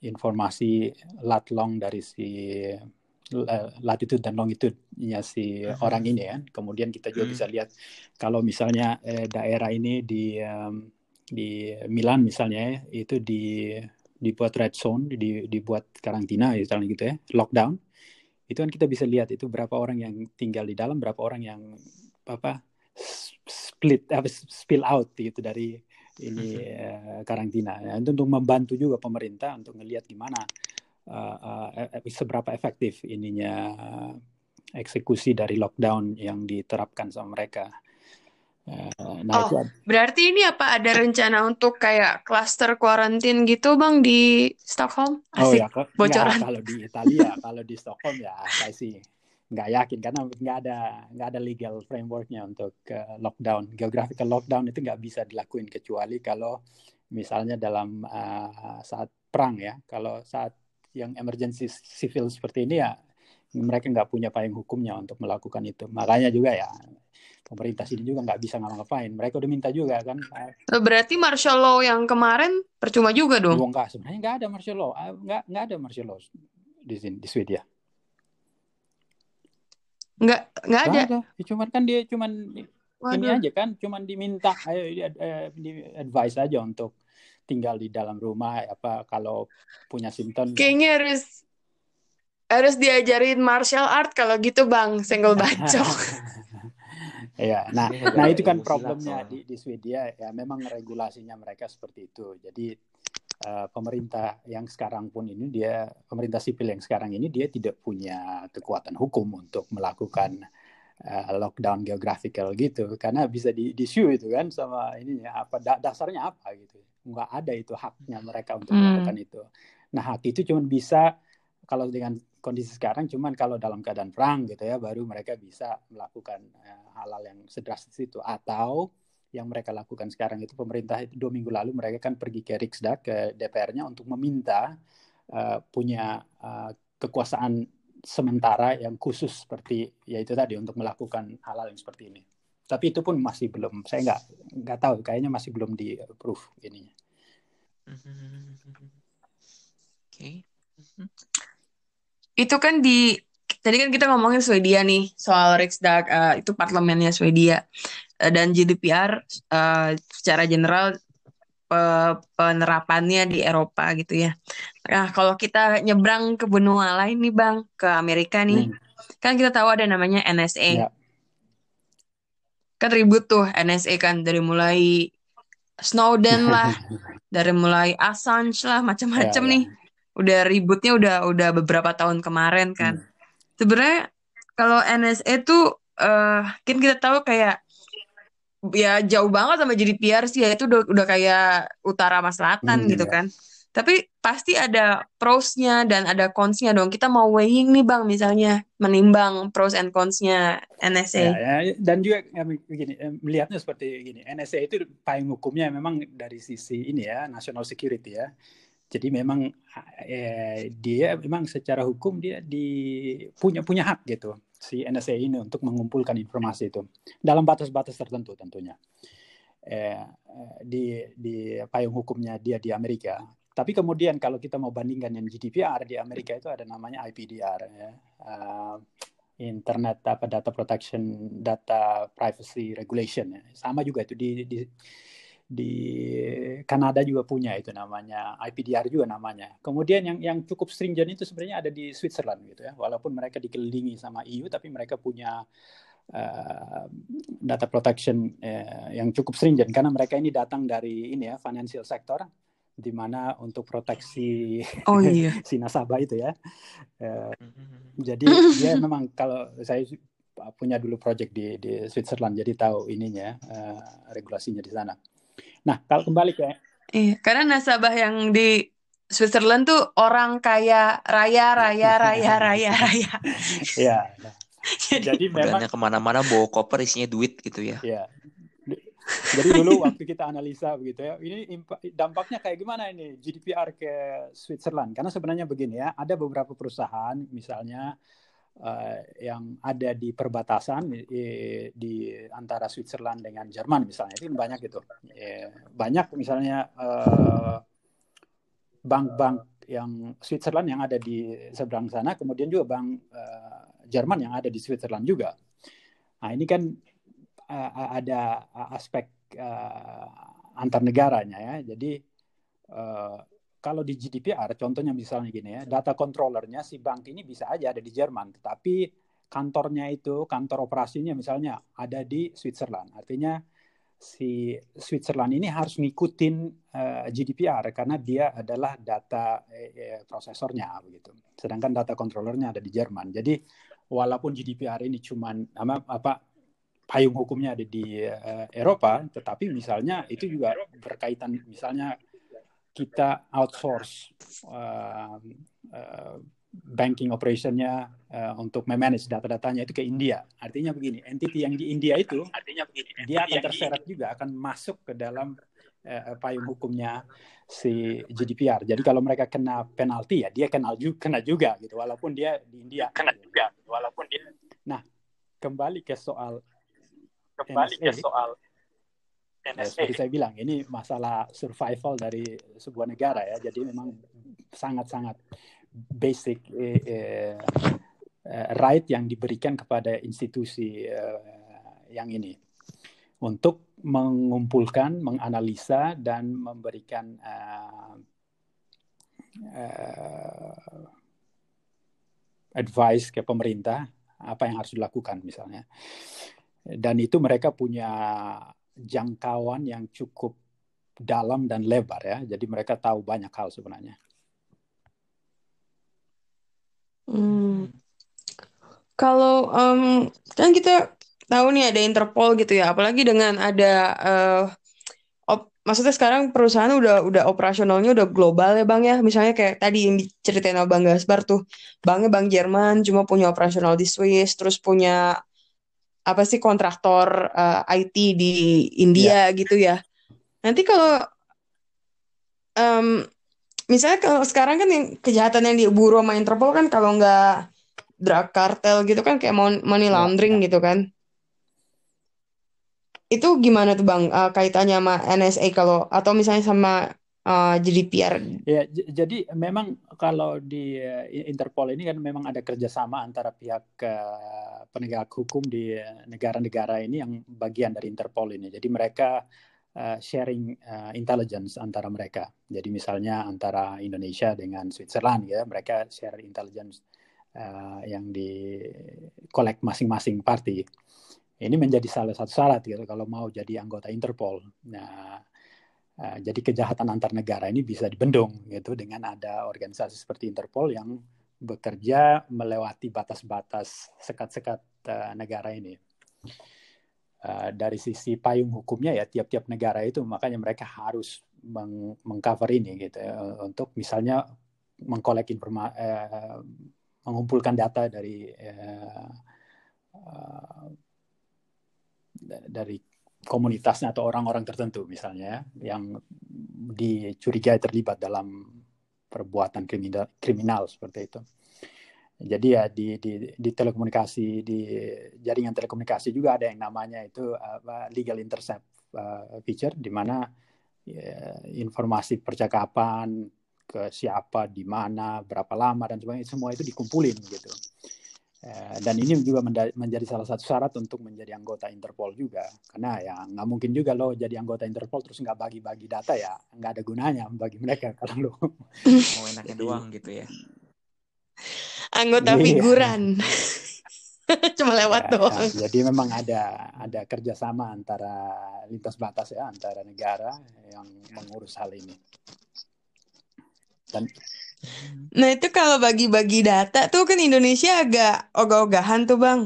C: informasi lat long dari si Eh, latitude dan longitude-nya si uh-huh. orang ini kan. Kemudian kita juga uh-huh. bisa lihat kalau misalnya eh, daerah ini di um, di Milan misalnya ya, itu di dibuat red zone, di, dibuat karantina misalnya gitu ya, lockdown. Itu kan kita bisa lihat itu berapa orang yang tinggal di dalam, berapa orang yang apa split apa spill out gitu dari ini uh, karantina. Ya, itu untuk membantu juga pemerintah untuk melihat gimana uh, uh, seberapa efektif ininya uh, eksekusi dari lockdown yang diterapkan sama mereka.
A: Uh, nah, oh, itu berarti ini apa ada rencana untuk kayak cluster quarantine gitu bang di Stockholm?
C: Asik, oh ya, bocoran. Ya, kalau di Italia, kalau di Stockholm ya saya sih nggak yakin karena nggak ada nggak ada legal frameworknya untuk uh, lockdown. Geographical lockdown itu nggak bisa dilakuin kecuali kalau misalnya dalam uh, saat perang ya. Kalau saat yang emergency civil seperti ini ya mereka nggak punya payung hukumnya untuk melakukan itu. Makanya juga ya pemerintah sini juga nggak bisa ngapa-ngapain. Mereka udah minta juga kan.
A: Oh, berarti martial law yang kemarin percuma juga dong?
C: Oh, enggak, sebenarnya nggak ada martial law. Ah, nggak, nggak ada martial law di sini di Swedia.
A: Nggak, nggak ada. ada.
C: Ya, cuman kan dia cuman Waduh. ini aja kan, cuman diminta ayo di advice aja untuk tinggal di dalam rumah apa kalau punya simptom.
A: Kayaknya harus harus diajarin martial art kalau gitu bang, senggol bacok.
C: Iya, nah, nah itu kan problemnya di di Swedia ya memang regulasinya mereka seperti itu. Jadi uh, pemerintah yang sekarang pun ini dia pemerintah sipil yang sekarang ini dia tidak punya kekuatan hukum untuk melakukan uh, lockdown geographical gitu karena bisa di di sue itu kan sama ininya apa da dasarnya apa gitu. Nggak ada itu haknya mereka untuk hmm. melakukan itu. Nah, hak itu cuma bisa kalau dengan kondisi sekarang cuman kalau dalam keadaan perang gitu ya baru mereka bisa melakukan uh, hal-hal yang sedrastis itu atau yang mereka lakukan sekarang itu pemerintah itu dua minggu lalu mereka kan pergi ke Riksdag ke DPR-nya untuk meminta uh, punya uh, kekuasaan sementara yang khusus seperti yaitu tadi untuk melakukan hal-hal yang seperti ini. Tapi itu pun masih belum, saya nggak nggak tahu, kayaknya masih belum di approve ininya.
A: Oke. Okay. Itu kan di tadi kan kita ngomongin Swedia nih soal Riksdag uh, itu parlemennya Swedia uh, dan GDPR uh, eh, secara general pe penerapannya di Eropa gitu ya. Nah kalau kita nyebrang ke benua lain nih bang ke Amerika nih, hmm. kan kita tahu ada namanya NSA. Ya. Kan ribut tuh NSA kan dari mulai Snowden lah, dari mulai Assange lah, macam-macam ya, ya. nih udah ributnya udah udah beberapa tahun kemarin kan. Hmm. Sebenarnya kalau NSA tuh uh, kan kita tahu kayak ya jauh banget sama jadi PR sih ya itu udah, udah kayak utara sama selatan hmm, gitu iya. kan. Tapi pasti ada prosnya dan ada consnya dong. Kita mau weighing nih bang, misalnya menimbang pros and consnya NSA.
C: Ya, ya, dan juga ya, begini, eh, melihatnya seperti gini, NSA itu payung hukumnya memang dari sisi ini ya, national security ya. Jadi memang eh, dia memang secara hukum dia di punya punya hak gitu si NSA ini untuk mengumpulkan informasi itu dalam batas-batas tertentu tentunya. Eh, di di payung hukumnya dia di Amerika. Tapi kemudian kalau kita mau bandingkan yang GDPR di Amerika itu ada namanya IPDR ya. Uh, Internet apa data protection data privacy regulation ya. Sama juga itu di, di di Kanada juga punya itu namanya IPDR juga namanya. Kemudian yang yang cukup stringent itu sebenarnya ada di Switzerland gitu ya. Walaupun mereka dikelilingi sama EU tapi mereka punya uh, data protection uh, yang cukup stringent karena mereka ini datang dari ini ya financial sector di mana untuk proteksi oh, iya. si nasabah itu ya. Uh, jadi dia memang kalau saya punya dulu project di di Switzerland jadi tahu ininya uh, regulasinya di sana. Nah, kalau kembali ke
A: Iya, karena nasabah yang di Switzerland tuh orang kaya raya raya raya raya raya.
C: Iya.
B: Jadi, Jadi memang ke mana-mana bawa koper isinya duit gitu ya.
C: Iya. Jadi dulu waktu kita analisa begitu ya, ini dampaknya kayak gimana ini GDPR ke Switzerland? Karena sebenarnya begini ya, ada beberapa perusahaan misalnya uh, yang ada di perbatasan di, di antara Switzerland dengan Jerman misalnya itu banyak gitu eh, banyak misalnya bank bank-bank yang Switzerland yang ada di seberang sana kemudian juga bank uh, Jerman yang ada di Switzerland juga nah ini kan uh, ada aspek uh, antar negaranya ya jadi uh, kalau di GDPR, contohnya misalnya gini ya, data controllernya si bank ini bisa aja ada di Jerman, tetapi kantornya itu, kantor operasinya misalnya ada di Switzerland. Artinya si Switzerland ini harus ngikutin uh, GDPR karena dia adalah data eh, prosesornya begitu. Sedangkan data controllernya ada di Jerman. Jadi walaupun GDPR ini cuma apa, apa payung hukumnya ada di uh, Eropa, tetapi misalnya itu juga berkaitan misalnya kita outsource uh, uh, banking operationnya uh, untuk memanage data-datanya itu ke India. Artinya begini, entity yang di India itu, artinya begini, dia akan terseret juga akan masuk ke dalam uh, payung hukumnya si GDPR. Jadi kalau mereka kena penalti ya dia kenal juga, kena juga gitu, walaupun dia di India. Kena juga, walaupun dia. Nah, kembali ke soal kembali NSA, ke soal NSA. Ya, seperti saya bilang, ini masalah survival dari sebuah negara ya. Jadi memang sangat-sangat basic eh, eh, eh, right yang diberikan kepada institusi eh, yang ini untuk mengumpulkan, menganalisa dan memberikan uh, uh, advice ke pemerintah apa yang harus dilakukan misalnya. Dan itu mereka punya jangkauan yang cukup dalam dan lebar ya. Jadi mereka tahu banyak hal sebenarnya.
A: Hmm. Kalau um, kan kita tahu nih ada Interpol gitu ya, apalagi dengan ada uh, op, maksudnya sekarang perusahaan udah udah operasionalnya udah global ya bang ya, misalnya kayak tadi yang diceritain sama bang Gasbar tuh, banknya bank Jerman cuma punya operasional di Swiss, terus punya apa sih kontraktor uh, eh, IT di India yeah. gitu ya. Nanti kalau um, misalnya kalau sekarang kan yang kejahatan yang diburu sama Interpol kan kalau nggak drug cartel gitu kan kayak money iya, laundering yeah. gitu kan. Itu gimana tuh Bang uh, kaitannya sama NSA kalau atau misalnya sama uh, GDPR?
C: Ya, jadi memang kalau di uh, Interpol ini kan memang ada kerjasama antara pihak uh, penegak hukum di negara-negara ini yang bagian dari Interpol ini. Jadi mereka uh, sharing uh, intelligence antara mereka. Jadi misalnya antara Indonesia dengan Switzerland ya, mereka share intelligence uh, yang di collect masing-masing party. Ini menjadi salah satu syarat gitu kalau mau jadi anggota Interpol. Nah, uh, jadi kejahatan antar negara ini bisa dibendung gitu dengan ada organisasi seperti Interpol yang bekerja melewati batas-batas sekat-sekat uh, negara ini. Eh, dari sisi payung hukumnya ya tiap-tiap negara itu makanya mereka harus meng mengcover ini gitu ya, untuk misalnya mengkolek informasi eh, mengumpulkan data dari eh, uh, dari komunitasnya atau orang-orang tertentu misalnya ya, yang dicurigai terlibat dalam perbuatan kriminal, kriminal seperti itu. Jadi ya di, di, di telekomunikasi di jaringan telekomunikasi juga ada yang namanya itu uh, legal intercept uh, feature di mana ya, informasi percakapan ke siapa di mana berapa lama dan sebagainya semua itu dikumpulin gitu. Uh, dan ini juga menjadi salah satu syarat untuk menjadi anggota Interpol juga karena ya nggak mungkin juga lo jadi anggota Interpol terus nggak bagi-bagi data ya nggak ada gunanya bagi mereka kalau lo
B: mau enaknya doang gitu ya
A: anggota yeah. figuran. Cuma lewat ya, doang.
C: Ya, jadi memang ada ada kerjasama antara lintas batas ya antara negara yang mengurus hal ini.
A: Dan Nah itu kalau bagi-bagi data tuh kan Indonesia agak ogah-ogahan tuh bang.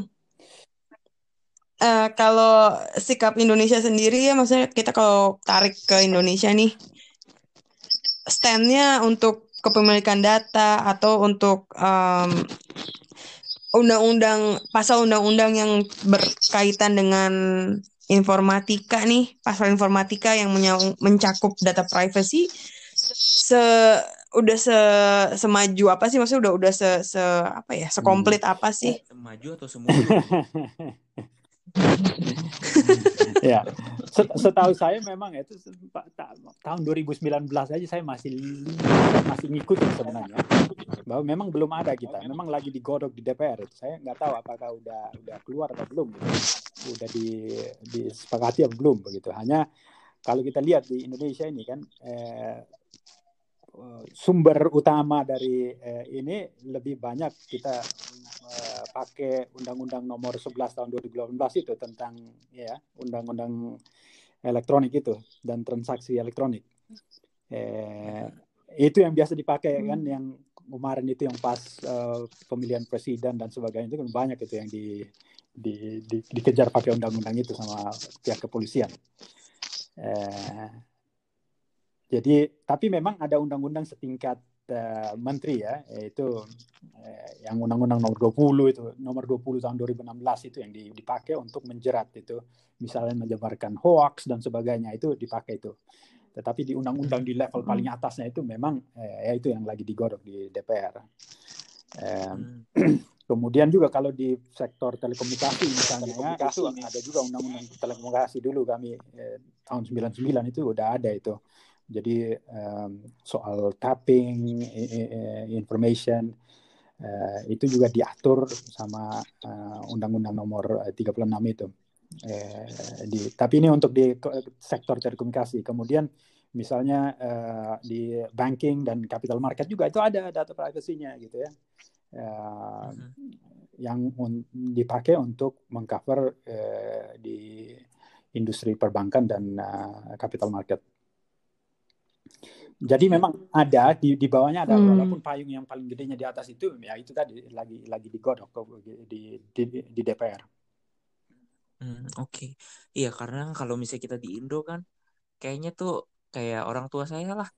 A: Uh, kalau sikap Indonesia sendiri ya maksudnya kita kalau tarik ke Indonesia nih standnya untuk kepemilikan data atau untuk um, undang-undang pasal undang-undang yang berkaitan dengan informatika nih pasal informatika yang mencakup data privacy se udah se semaju apa sih? Maksudnya udah udah se, se apa ya? Sekomplit hmm. apa sih?
B: Semaju atau semua
C: ya. Setahu saya memang itu tahun 2019 aja saya masih masih ngikutin sebenarnya. Bahwa memang belum ada kita. Memang lagi digodok di DPR itu. Saya nggak tahu apakah udah udah keluar atau belum gitu. udah di disepakati atau belum begitu. Hanya kalau kita lihat di Indonesia ini kan eh, Eh, sumber utama dari eh, ini lebih banyak kita eh, pakai Undang-Undang Nomor 11 tahun 2018 itu tentang ya Undang-Undang elektronik itu dan transaksi elektronik. Eh, itu yang biasa dipakai hmm. kan yang kemarin itu yang pas uh, pemilihan presiden dan sebagainya itu kan banyak itu yang di, di, di dikejar pakai undang-undang itu sama pihak kepolisian. Eh, jadi tapi memang ada undang-undang setingkat uh, menteri ya, yaitu uh, yang undang-undang nomor 20 itu nomor 20 tahun 2016 itu yang dipakai untuk menjerat itu misalnya menyebarkan hoax dan sebagainya itu dipakai itu. Tetapi di undang-undang di level paling atasnya itu memang eh, ya itu yang lagi digodok di DPR. Eh, kemudian juga kalau di sektor telekomunikasi misalnya ya, itu ada juga undang-undang telekomunikasi dulu kami eh, tahun 99 itu udah ada itu. Jadi um, soal tapping information uh, itu juga diatur sama undang-undang uh, nomor 36 itu. Eh, di, tapi ini untuk di sektor telekomunikasi. Kemudian misalnya uh, di banking dan capital market juga itu ada data privasinya gitu ya uh, uh-huh. yang un- dipakai untuk mengcover uh, di industri perbankan dan uh, capital market. Jadi memang ada di di bawahnya ada hmm. walaupun payung yang paling gedenya di atas itu ya itu tadi lagi lagi digodok di di, di DPR.
B: Hmm, Oke, okay. iya karena kalau misalnya kita di Indo kan, kayaknya tuh kayak orang tua saya lah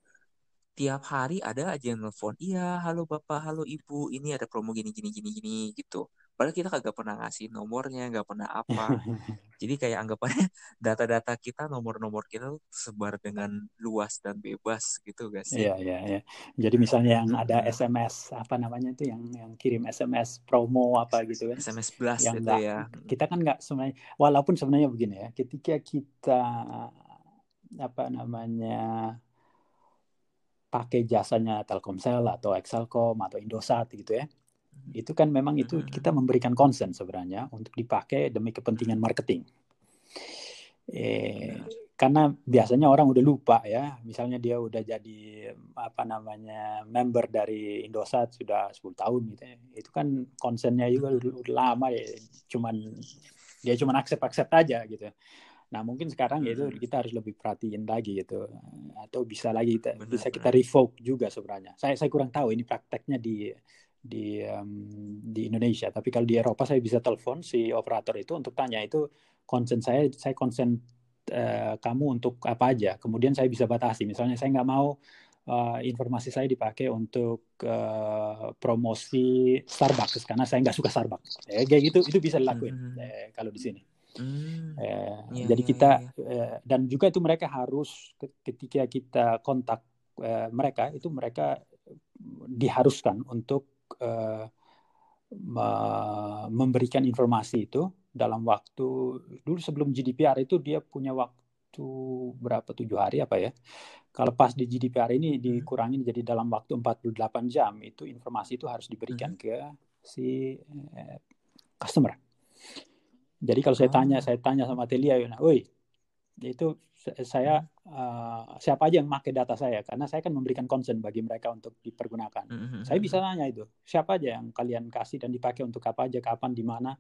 B: tiap hari ada aja yang nelfon iya halo bapak halo ibu ini ada promo gini gini gini gini gitu padahal kita kagak pernah ngasih nomornya nggak pernah apa. Jadi kayak anggapannya data-data kita nomor-nomor kita tuh sebar dengan luas dan bebas gitu guys
C: iya iya iya. Jadi misalnya yang ada SMS apa namanya itu yang yang kirim SMS promo apa gitu kan.
B: SMS blast
C: yang
B: itu
C: gak,
B: ya.
C: kita kan nggak sebenarnya walaupun sebenarnya begini ya ketika kita apa namanya pakai jasanya Telkomsel atau Excelcom atau Indosat gitu ya itu kan memang itu kita memberikan konsen sebenarnya untuk dipakai demi kepentingan marketing. Eh, karena biasanya orang udah lupa ya misalnya dia udah jadi apa namanya member dari Indosat sudah 10 tahun gitu ya. Itu kan konsennya juga udah, lama ya cuman dia cuma accept accept aja gitu. Nah mungkin sekarang ya itu hmm. kita harus lebih perhatiin lagi gitu atau bisa lagi kita, benar, bisa kita revoke juga sebenarnya. Saya saya kurang tahu ini prakteknya di di um, di Indonesia. Tapi kalau di Eropa saya bisa telepon si operator itu untuk tanya itu konsen saya saya konsen uh, kamu untuk apa aja. Kemudian saya bisa batasi. Misalnya saya nggak mau uh, informasi saya dipakai untuk uh, promosi Starbucks karena saya nggak suka Starbucks. Eh, kayak gitu itu bisa dilakuin hmm. eh, kalau di sini. Hmm. Eh, ya, jadi ya, kita ya. Eh, dan juga itu mereka harus ketika kita kontak eh, mereka itu mereka diharuskan untuk eh, memberikan informasi itu dalam waktu dulu sebelum GDPR itu dia punya waktu berapa tujuh hari apa ya kalau pas di GDPR ini hmm. dikurangi jadi dalam waktu 48 jam itu informasi itu harus diberikan hmm. ke si eh, customer jadi kalau saya tanya, oh. saya tanya sama Telia, woi, itu saya uh, siapa aja yang pakai data saya karena saya kan memberikan concern bagi mereka untuk dipergunakan. Mm-hmm. Saya bisa tanya itu siapa aja yang kalian kasih dan dipakai untuk apa aja, kapan, di mana.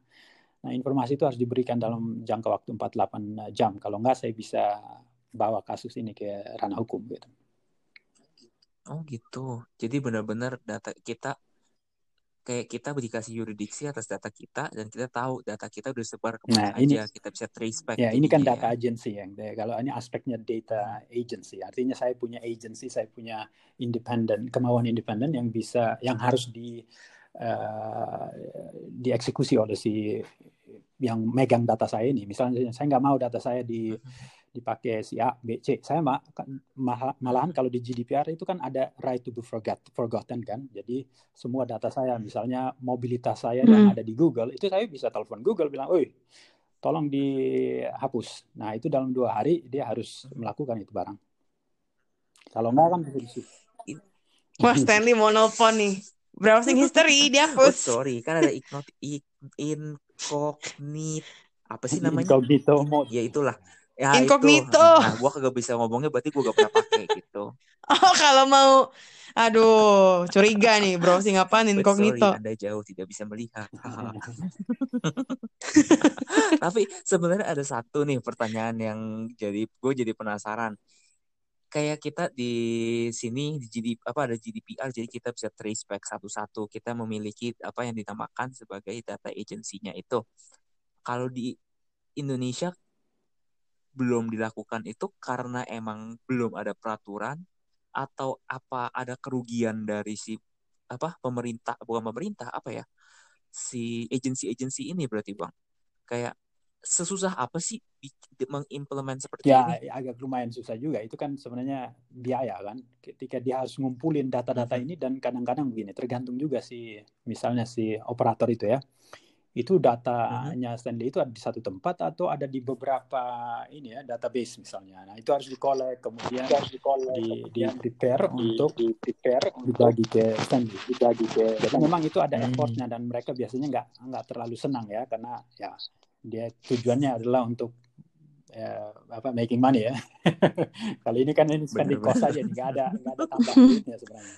C: Nah informasi itu harus diberikan dalam jangka waktu 48 jam. Kalau enggak saya bisa bawa kasus ini ke ranah hukum gitu.
B: Oh gitu. Jadi benar-benar data kita kayak kita dikasih yuridiksi atas data kita dan kita tahu data kita udah sebar ke mana nah, ini, aja kita bisa trace back
C: ya ini kan data agency yang kalau ini aspeknya data agency artinya saya punya agency saya punya independen kemauan independen yang bisa yang harus di uh, dieksekusi oleh si yang megang data saya ini. Misalnya saya nggak mau data saya di mm-hmm dipakai si A, B, C. Saya mah malahan kalau di GDPR itu kan ada right to be forgot, forgotten kan. Jadi semua data saya, misalnya mobilitas saya hmm. yang ada di Google, itu saya bisa telepon Google bilang, "Oi, tolong dihapus." Nah itu dalam dua hari dia harus melakukan itu barang. Kalau enggak kan bisa di
A: Wah Stanley mau nelfon nih. Browsing history dihapus.
B: Oh, sorry, kan ada ignot incognito apa sih namanya?
C: Incognito mode.
B: Ya itulah ya
A: incognito. Itu.
B: Nah, gue kagak bisa ngomongnya berarti gue gak pernah pakai gitu.
A: Oh, kalau mau aduh, curiga nih browsing apa incognito.
B: Sorry, Anda jauh tidak bisa melihat. Tapi sebenarnya ada satu nih pertanyaan yang jadi gue jadi penasaran. kayak kita di sini di GDP apa ada GDPR jadi kita bisa trace back satu-satu kita memiliki apa yang dinamakan sebagai data agency-nya itu kalau di Indonesia belum dilakukan itu karena emang belum ada peraturan atau apa ada kerugian dari si apa pemerintah bukan pemerintah apa ya si agensi-agensi ini berarti bang kayak sesusah apa sih mengimplement seperti
C: ya,
B: ini?
C: Ya agak lumayan susah juga. Itu kan sebenarnya biaya kan. Ketika dia harus ngumpulin data-data hmm. ini dan kadang-kadang begini, tergantung juga si misalnya si operator itu ya itu datanya Stanley itu ada di satu tempat atau ada di beberapa ini ya database misalnya. Nah itu harus dikolek kemudian harus dikolek di, di prepare di, untuk di prepare dibagi ke Stanley dibagi ke. Jadi memang itu ada hmm. effortnya dan mereka biasanya nggak nggak terlalu senang ya karena ya dia tujuannya adalah untuk ya, apa making money ya. Kali ini kan ini spending cost aja nggak ada nggak ada tambah duitnya sebenarnya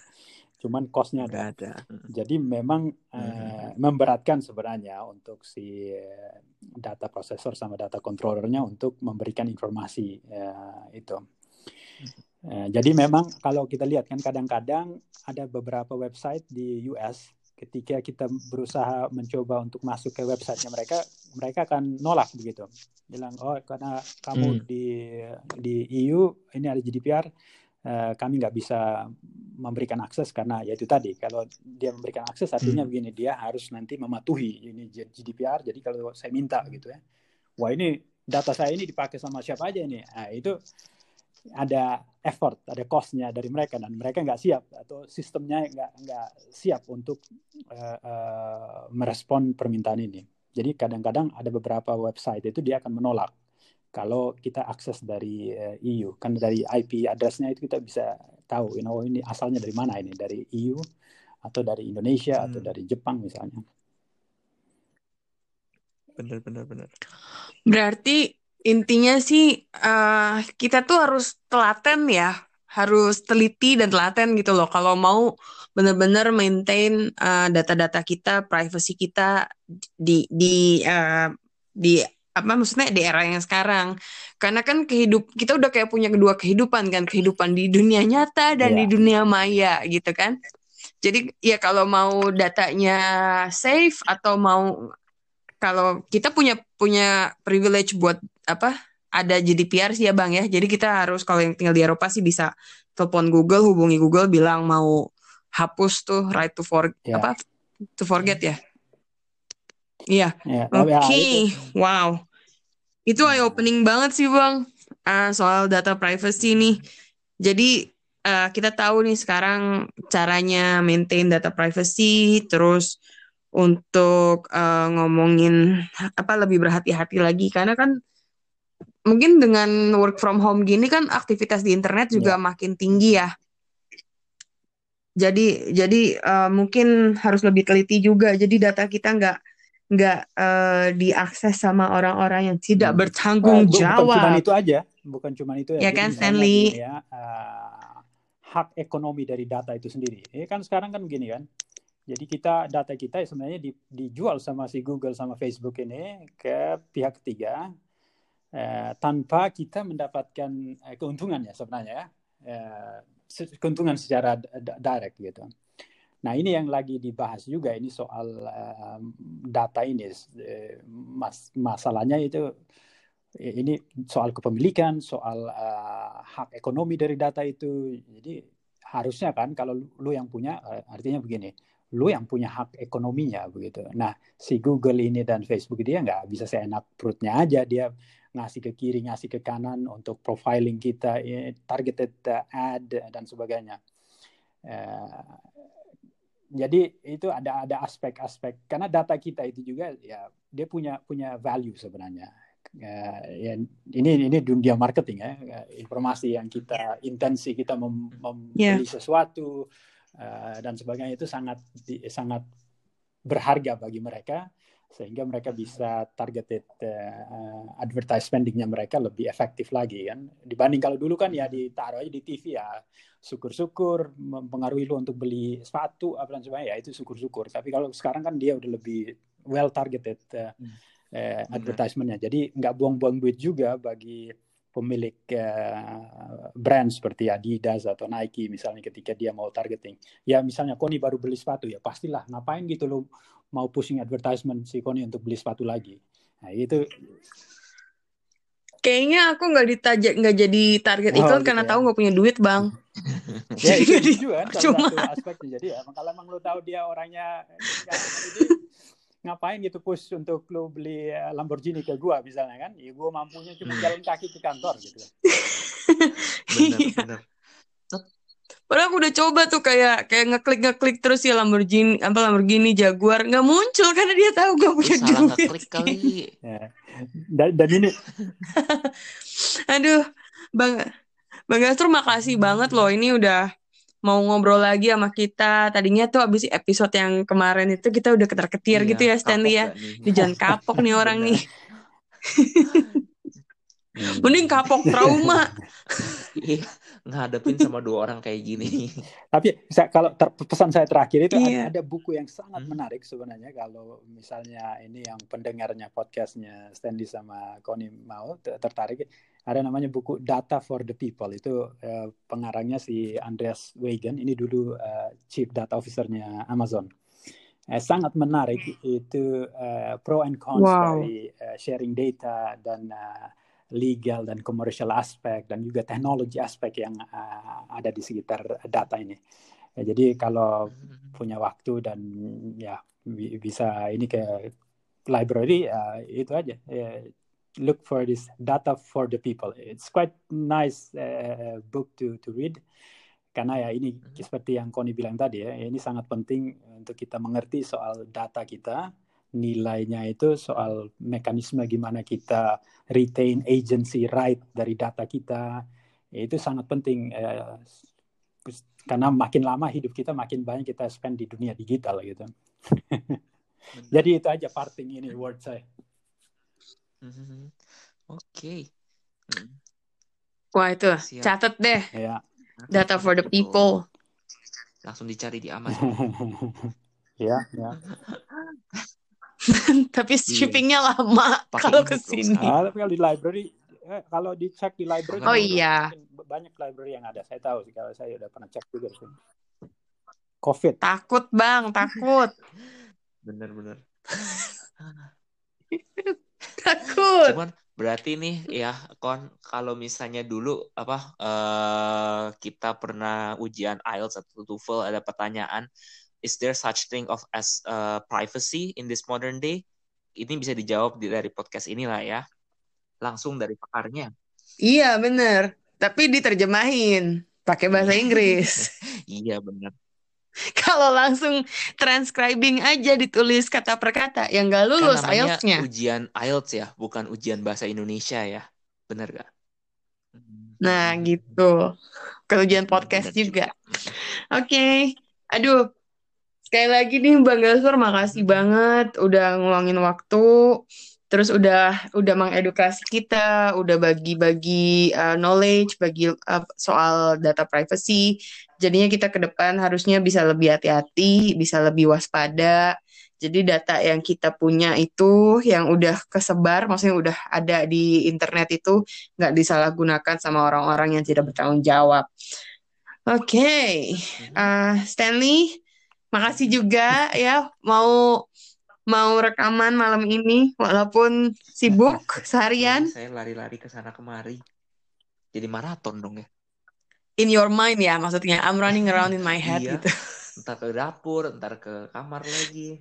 C: cuman costnya ada. ada. Jadi memang hmm. uh, memberatkan sebenarnya untuk si eh, data processor sama data controllernya untuk memberikan informasi uh, itu. Uh, jadi memang kalau kita lihat kan kadang-kadang ada beberapa website di US ketika kita berusaha mencoba untuk masuk ke websitenya mereka, mereka akan nolak begitu, bilang oh karena kamu hmm. di di EU ini ada GDPR, uh, kami nggak bisa memberikan akses karena ya itu tadi kalau dia memberikan akses artinya hmm. begini dia harus nanti mematuhi ini GDPR jadi kalau saya minta gitu ya. Wah ini data saya ini dipakai sama siapa aja ini? Nah, itu ada effort ada costnya dari mereka dan mereka nggak siap atau sistemnya nggak nggak siap untuk uh, uh, merespon permintaan ini. Jadi kadang-kadang ada beberapa website itu dia akan menolak kalau kita akses dari uh, eh, EU kan dari IP addressnya itu kita bisa tahu you know ini asalnya dari mana ini dari EU atau dari Indonesia hmm. atau dari Jepang misalnya.
B: Benar benar benar
A: berarti intinya sih uh, kita tuh harus telaten ya harus teliti dan telaten gitu loh. Kalau mau benar-benar maintain uh, data-data kita privacy kita di di uh, di apa maksudnya di era yang sekarang. Karena kan kehidup kita udah kayak punya kedua kehidupan kan. Kehidupan di dunia nyata dan yeah. di dunia maya gitu kan. Jadi ya kalau mau datanya safe atau mau kalau kita punya punya privilege buat apa ada GDPR sih ya bang ya. Jadi kita harus kalau yang tinggal di Eropa sih bisa telepon Google hubungi Google bilang mau hapus tuh right to for yeah. apa to forget ya Iya. Ya, Oke, okay. wow. Itu eye opening banget sih bang uh, soal data privacy nih. Jadi uh, kita tahu nih sekarang caranya maintain data privacy, terus untuk uh, ngomongin apa lebih berhati-hati lagi karena kan mungkin dengan work from home gini kan aktivitas di internet juga yeah. makin tinggi ya. Jadi jadi uh, mungkin harus lebih teliti juga. Jadi data kita nggak nggak uh, diakses sama orang-orang yang tidak hmm. bertanggung uh, jawab.
C: Bukan cuma itu aja, bukan cuma itu
A: ya. Ya kan Stanley.
C: Ya, uh, hak ekonomi dari data itu sendiri. Ini kan sekarang kan begini kan. Jadi kita data kita sebenarnya di, dijual sama si Google sama Facebook ini ke pihak ketiga uh, tanpa kita mendapatkan uh, keuntungan ya sebenarnya ya. Uh, keuntungan secara direct gitu. Nah ini yang lagi dibahas juga ini soal uh, data ini mas masalahnya itu ini soal kepemilikan, soal uh, hak ekonomi dari data itu. Jadi harusnya kan kalau lu yang punya artinya begini, lu yang punya hak ekonominya begitu. Nah si Google ini dan Facebook dia nggak bisa seenak perutnya aja dia ngasih ke kiri, ngasih ke kanan untuk profiling kita, targeted ad dan sebagainya. Uh, jadi itu ada ada aspek-aspek. Karena data kita itu juga ya dia punya punya value sebenarnya. Uh, ya ini ini dunia marketing ya. Informasi yang kita intensi kita mem, membeli yeah. sesuatu uh, dan sebagainya itu sangat sangat berharga bagi mereka sehingga mereka bisa targeted uh, advertising mereka lebih efektif lagi kan. Dibanding kalau dulu kan ya ditaruh aja di TV ya syukur-syukur mempengaruhi lu untuk beli sepatu apa dan sebagainya. Ya itu syukur-syukur. Tapi kalau sekarang kan dia udah lebih well targeted uh, hmm. uh, advertisementnya. Jadi nggak buang-buang duit juga bagi pemilik uh, brand seperti Adidas atau Nike misalnya ketika dia mau targeting. Ya misalnya Koni baru beli sepatu ya pastilah. Ngapain gitu lo mau pushing advertisement si Koni untuk beli sepatu lagi? Nah itu
A: kayaknya aku nggak ditajak nggak jadi target oh, iklan gitu karena ya. tahu nggak punya duit bang.
C: Ya itu juga kan satu aspeknya. Jadi ya kalau emang lo tahu dia orangnya ngapain gitu push untuk lo beli eh, Lamborghini ke gua misalnya kan ya gua mampunya cuma hmm. jalan kaki ke kantor gitu
A: benar iya. benar Padahal aku udah coba tuh kayak kayak ngeklik ngeklik terus ya Lamborghini apa Lamborghini Jaguar nggak muncul karena dia tahu gue punya Salah duit. ngeklik kali.
C: ya. dan, dan ini.
A: Aduh, bang Bang Gastro makasih banget loh ini udah mau ngobrol lagi sama kita. Tadinya tuh abis episode yang kemarin itu kita udah ketar-ketir iya, gitu ya Stanley ya. Di jangan kapok nih orang nih. Mending kapok trauma.
B: Ngadepin sama dua orang kayak gini.
C: Tapi saya, kalau ter, pesan saya terakhir itu yeah. ada, ada buku yang sangat hmm. menarik sebenarnya kalau misalnya ini yang pendengarnya podcastnya Stanley sama Connie mau tertarik ada namanya buku Data for the People itu uh, pengarangnya si Andreas Wegen ini dulu uh, Chief Data Officernya Amazon. Uh, sangat menarik itu uh, pro and cons wow. dari uh, sharing data dan uh, legal dan commercial aspek dan juga teknologi aspek yang uh, ada di sekitar data ini. Ya, jadi kalau hmm. punya waktu dan ya bisa ini ke library uh, itu aja. Uh, look for this data for the people. It's quite nice uh, book to to read karena ya ini hmm. seperti yang Koni bilang tadi ya, ini sangat penting untuk kita mengerti soal data kita nilainya itu soal mekanisme gimana kita retain agency right dari data kita itu sangat penting eh, karena makin lama hidup kita makin banyak kita spend di dunia digital gitu jadi itu aja parting ini word saya
B: mm-hmm. oke okay.
A: wah itu Siap. catat deh ya. data for the people
B: langsung dicari di Amazon
C: ya ya
A: tapi iya. shippingnya lama kalau ke sini.
C: Ah, tapi kalau di library, eh, kalau dicek di library,
A: oh iya,
C: banyak library yang ada. Saya tahu sih kalau saya udah pernah cek juga sih. Covid.
A: Takut bang, takut.
B: Bener-bener.
A: takut.
B: Cuman berarti nih ya kon kalau misalnya dulu apa uh, kita pernah ujian IELTS atau TOEFL ada pertanyaan is there such thing of as uh, privacy in this modern day? Ini bisa dijawab dari podcast inilah ya. Langsung dari pakarnya.
A: Iya, bener. Tapi diterjemahin pakai bahasa Inggris.
B: iya, bener.
A: Kalau langsung transcribing aja ditulis kata per kata, yang gak lulus kan IELTS-nya.
B: ujian IELTS ya, bukan ujian bahasa Indonesia ya. Bener gak?
A: Nah, gitu. Ke ujian podcast juga. Oke. Okay. Aduh, Sekali lagi nih Bang Gasur makasih banget udah ngeluangin waktu terus udah udah mengedukasi kita, udah bagi-bagi uh, knowledge bagi uh, soal data privacy. Jadinya kita ke depan harusnya bisa lebih hati-hati, bisa lebih waspada. Jadi data yang kita punya itu yang udah kesebar, maksudnya udah ada di internet itu nggak disalahgunakan sama orang-orang yang tidak bertanggung jawab. Oke, okay. uh, Stanley, Makasih juga ya mau mau rekaman malam ini walaupun sibuk seharian.
B: Saya lari-lari ke sana kemari. Jadi maraton dong ya.
A: In your mind ya maksudnya. I'm running around in my head iya. gitu.
B: Entar ke dapur, entar ke kamar lagi.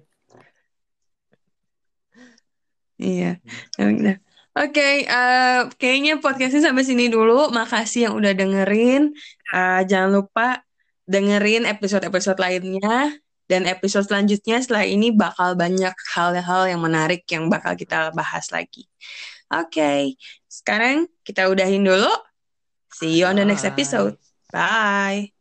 A: Iya. Hmm. Oke, okay, uh, eh, kayaknya podcastnya sampai sini dulu. Makasih yang udah dengerin. Uh, jangan lupa dengerin episode-episode lainnya dan episode selanjutnya setelah ini bakal banyak hal-hal yang menarik yang bakal kita bahas lagi. Oke, okay. sekarang kita udahin dulu. See you on the next episode. Bye.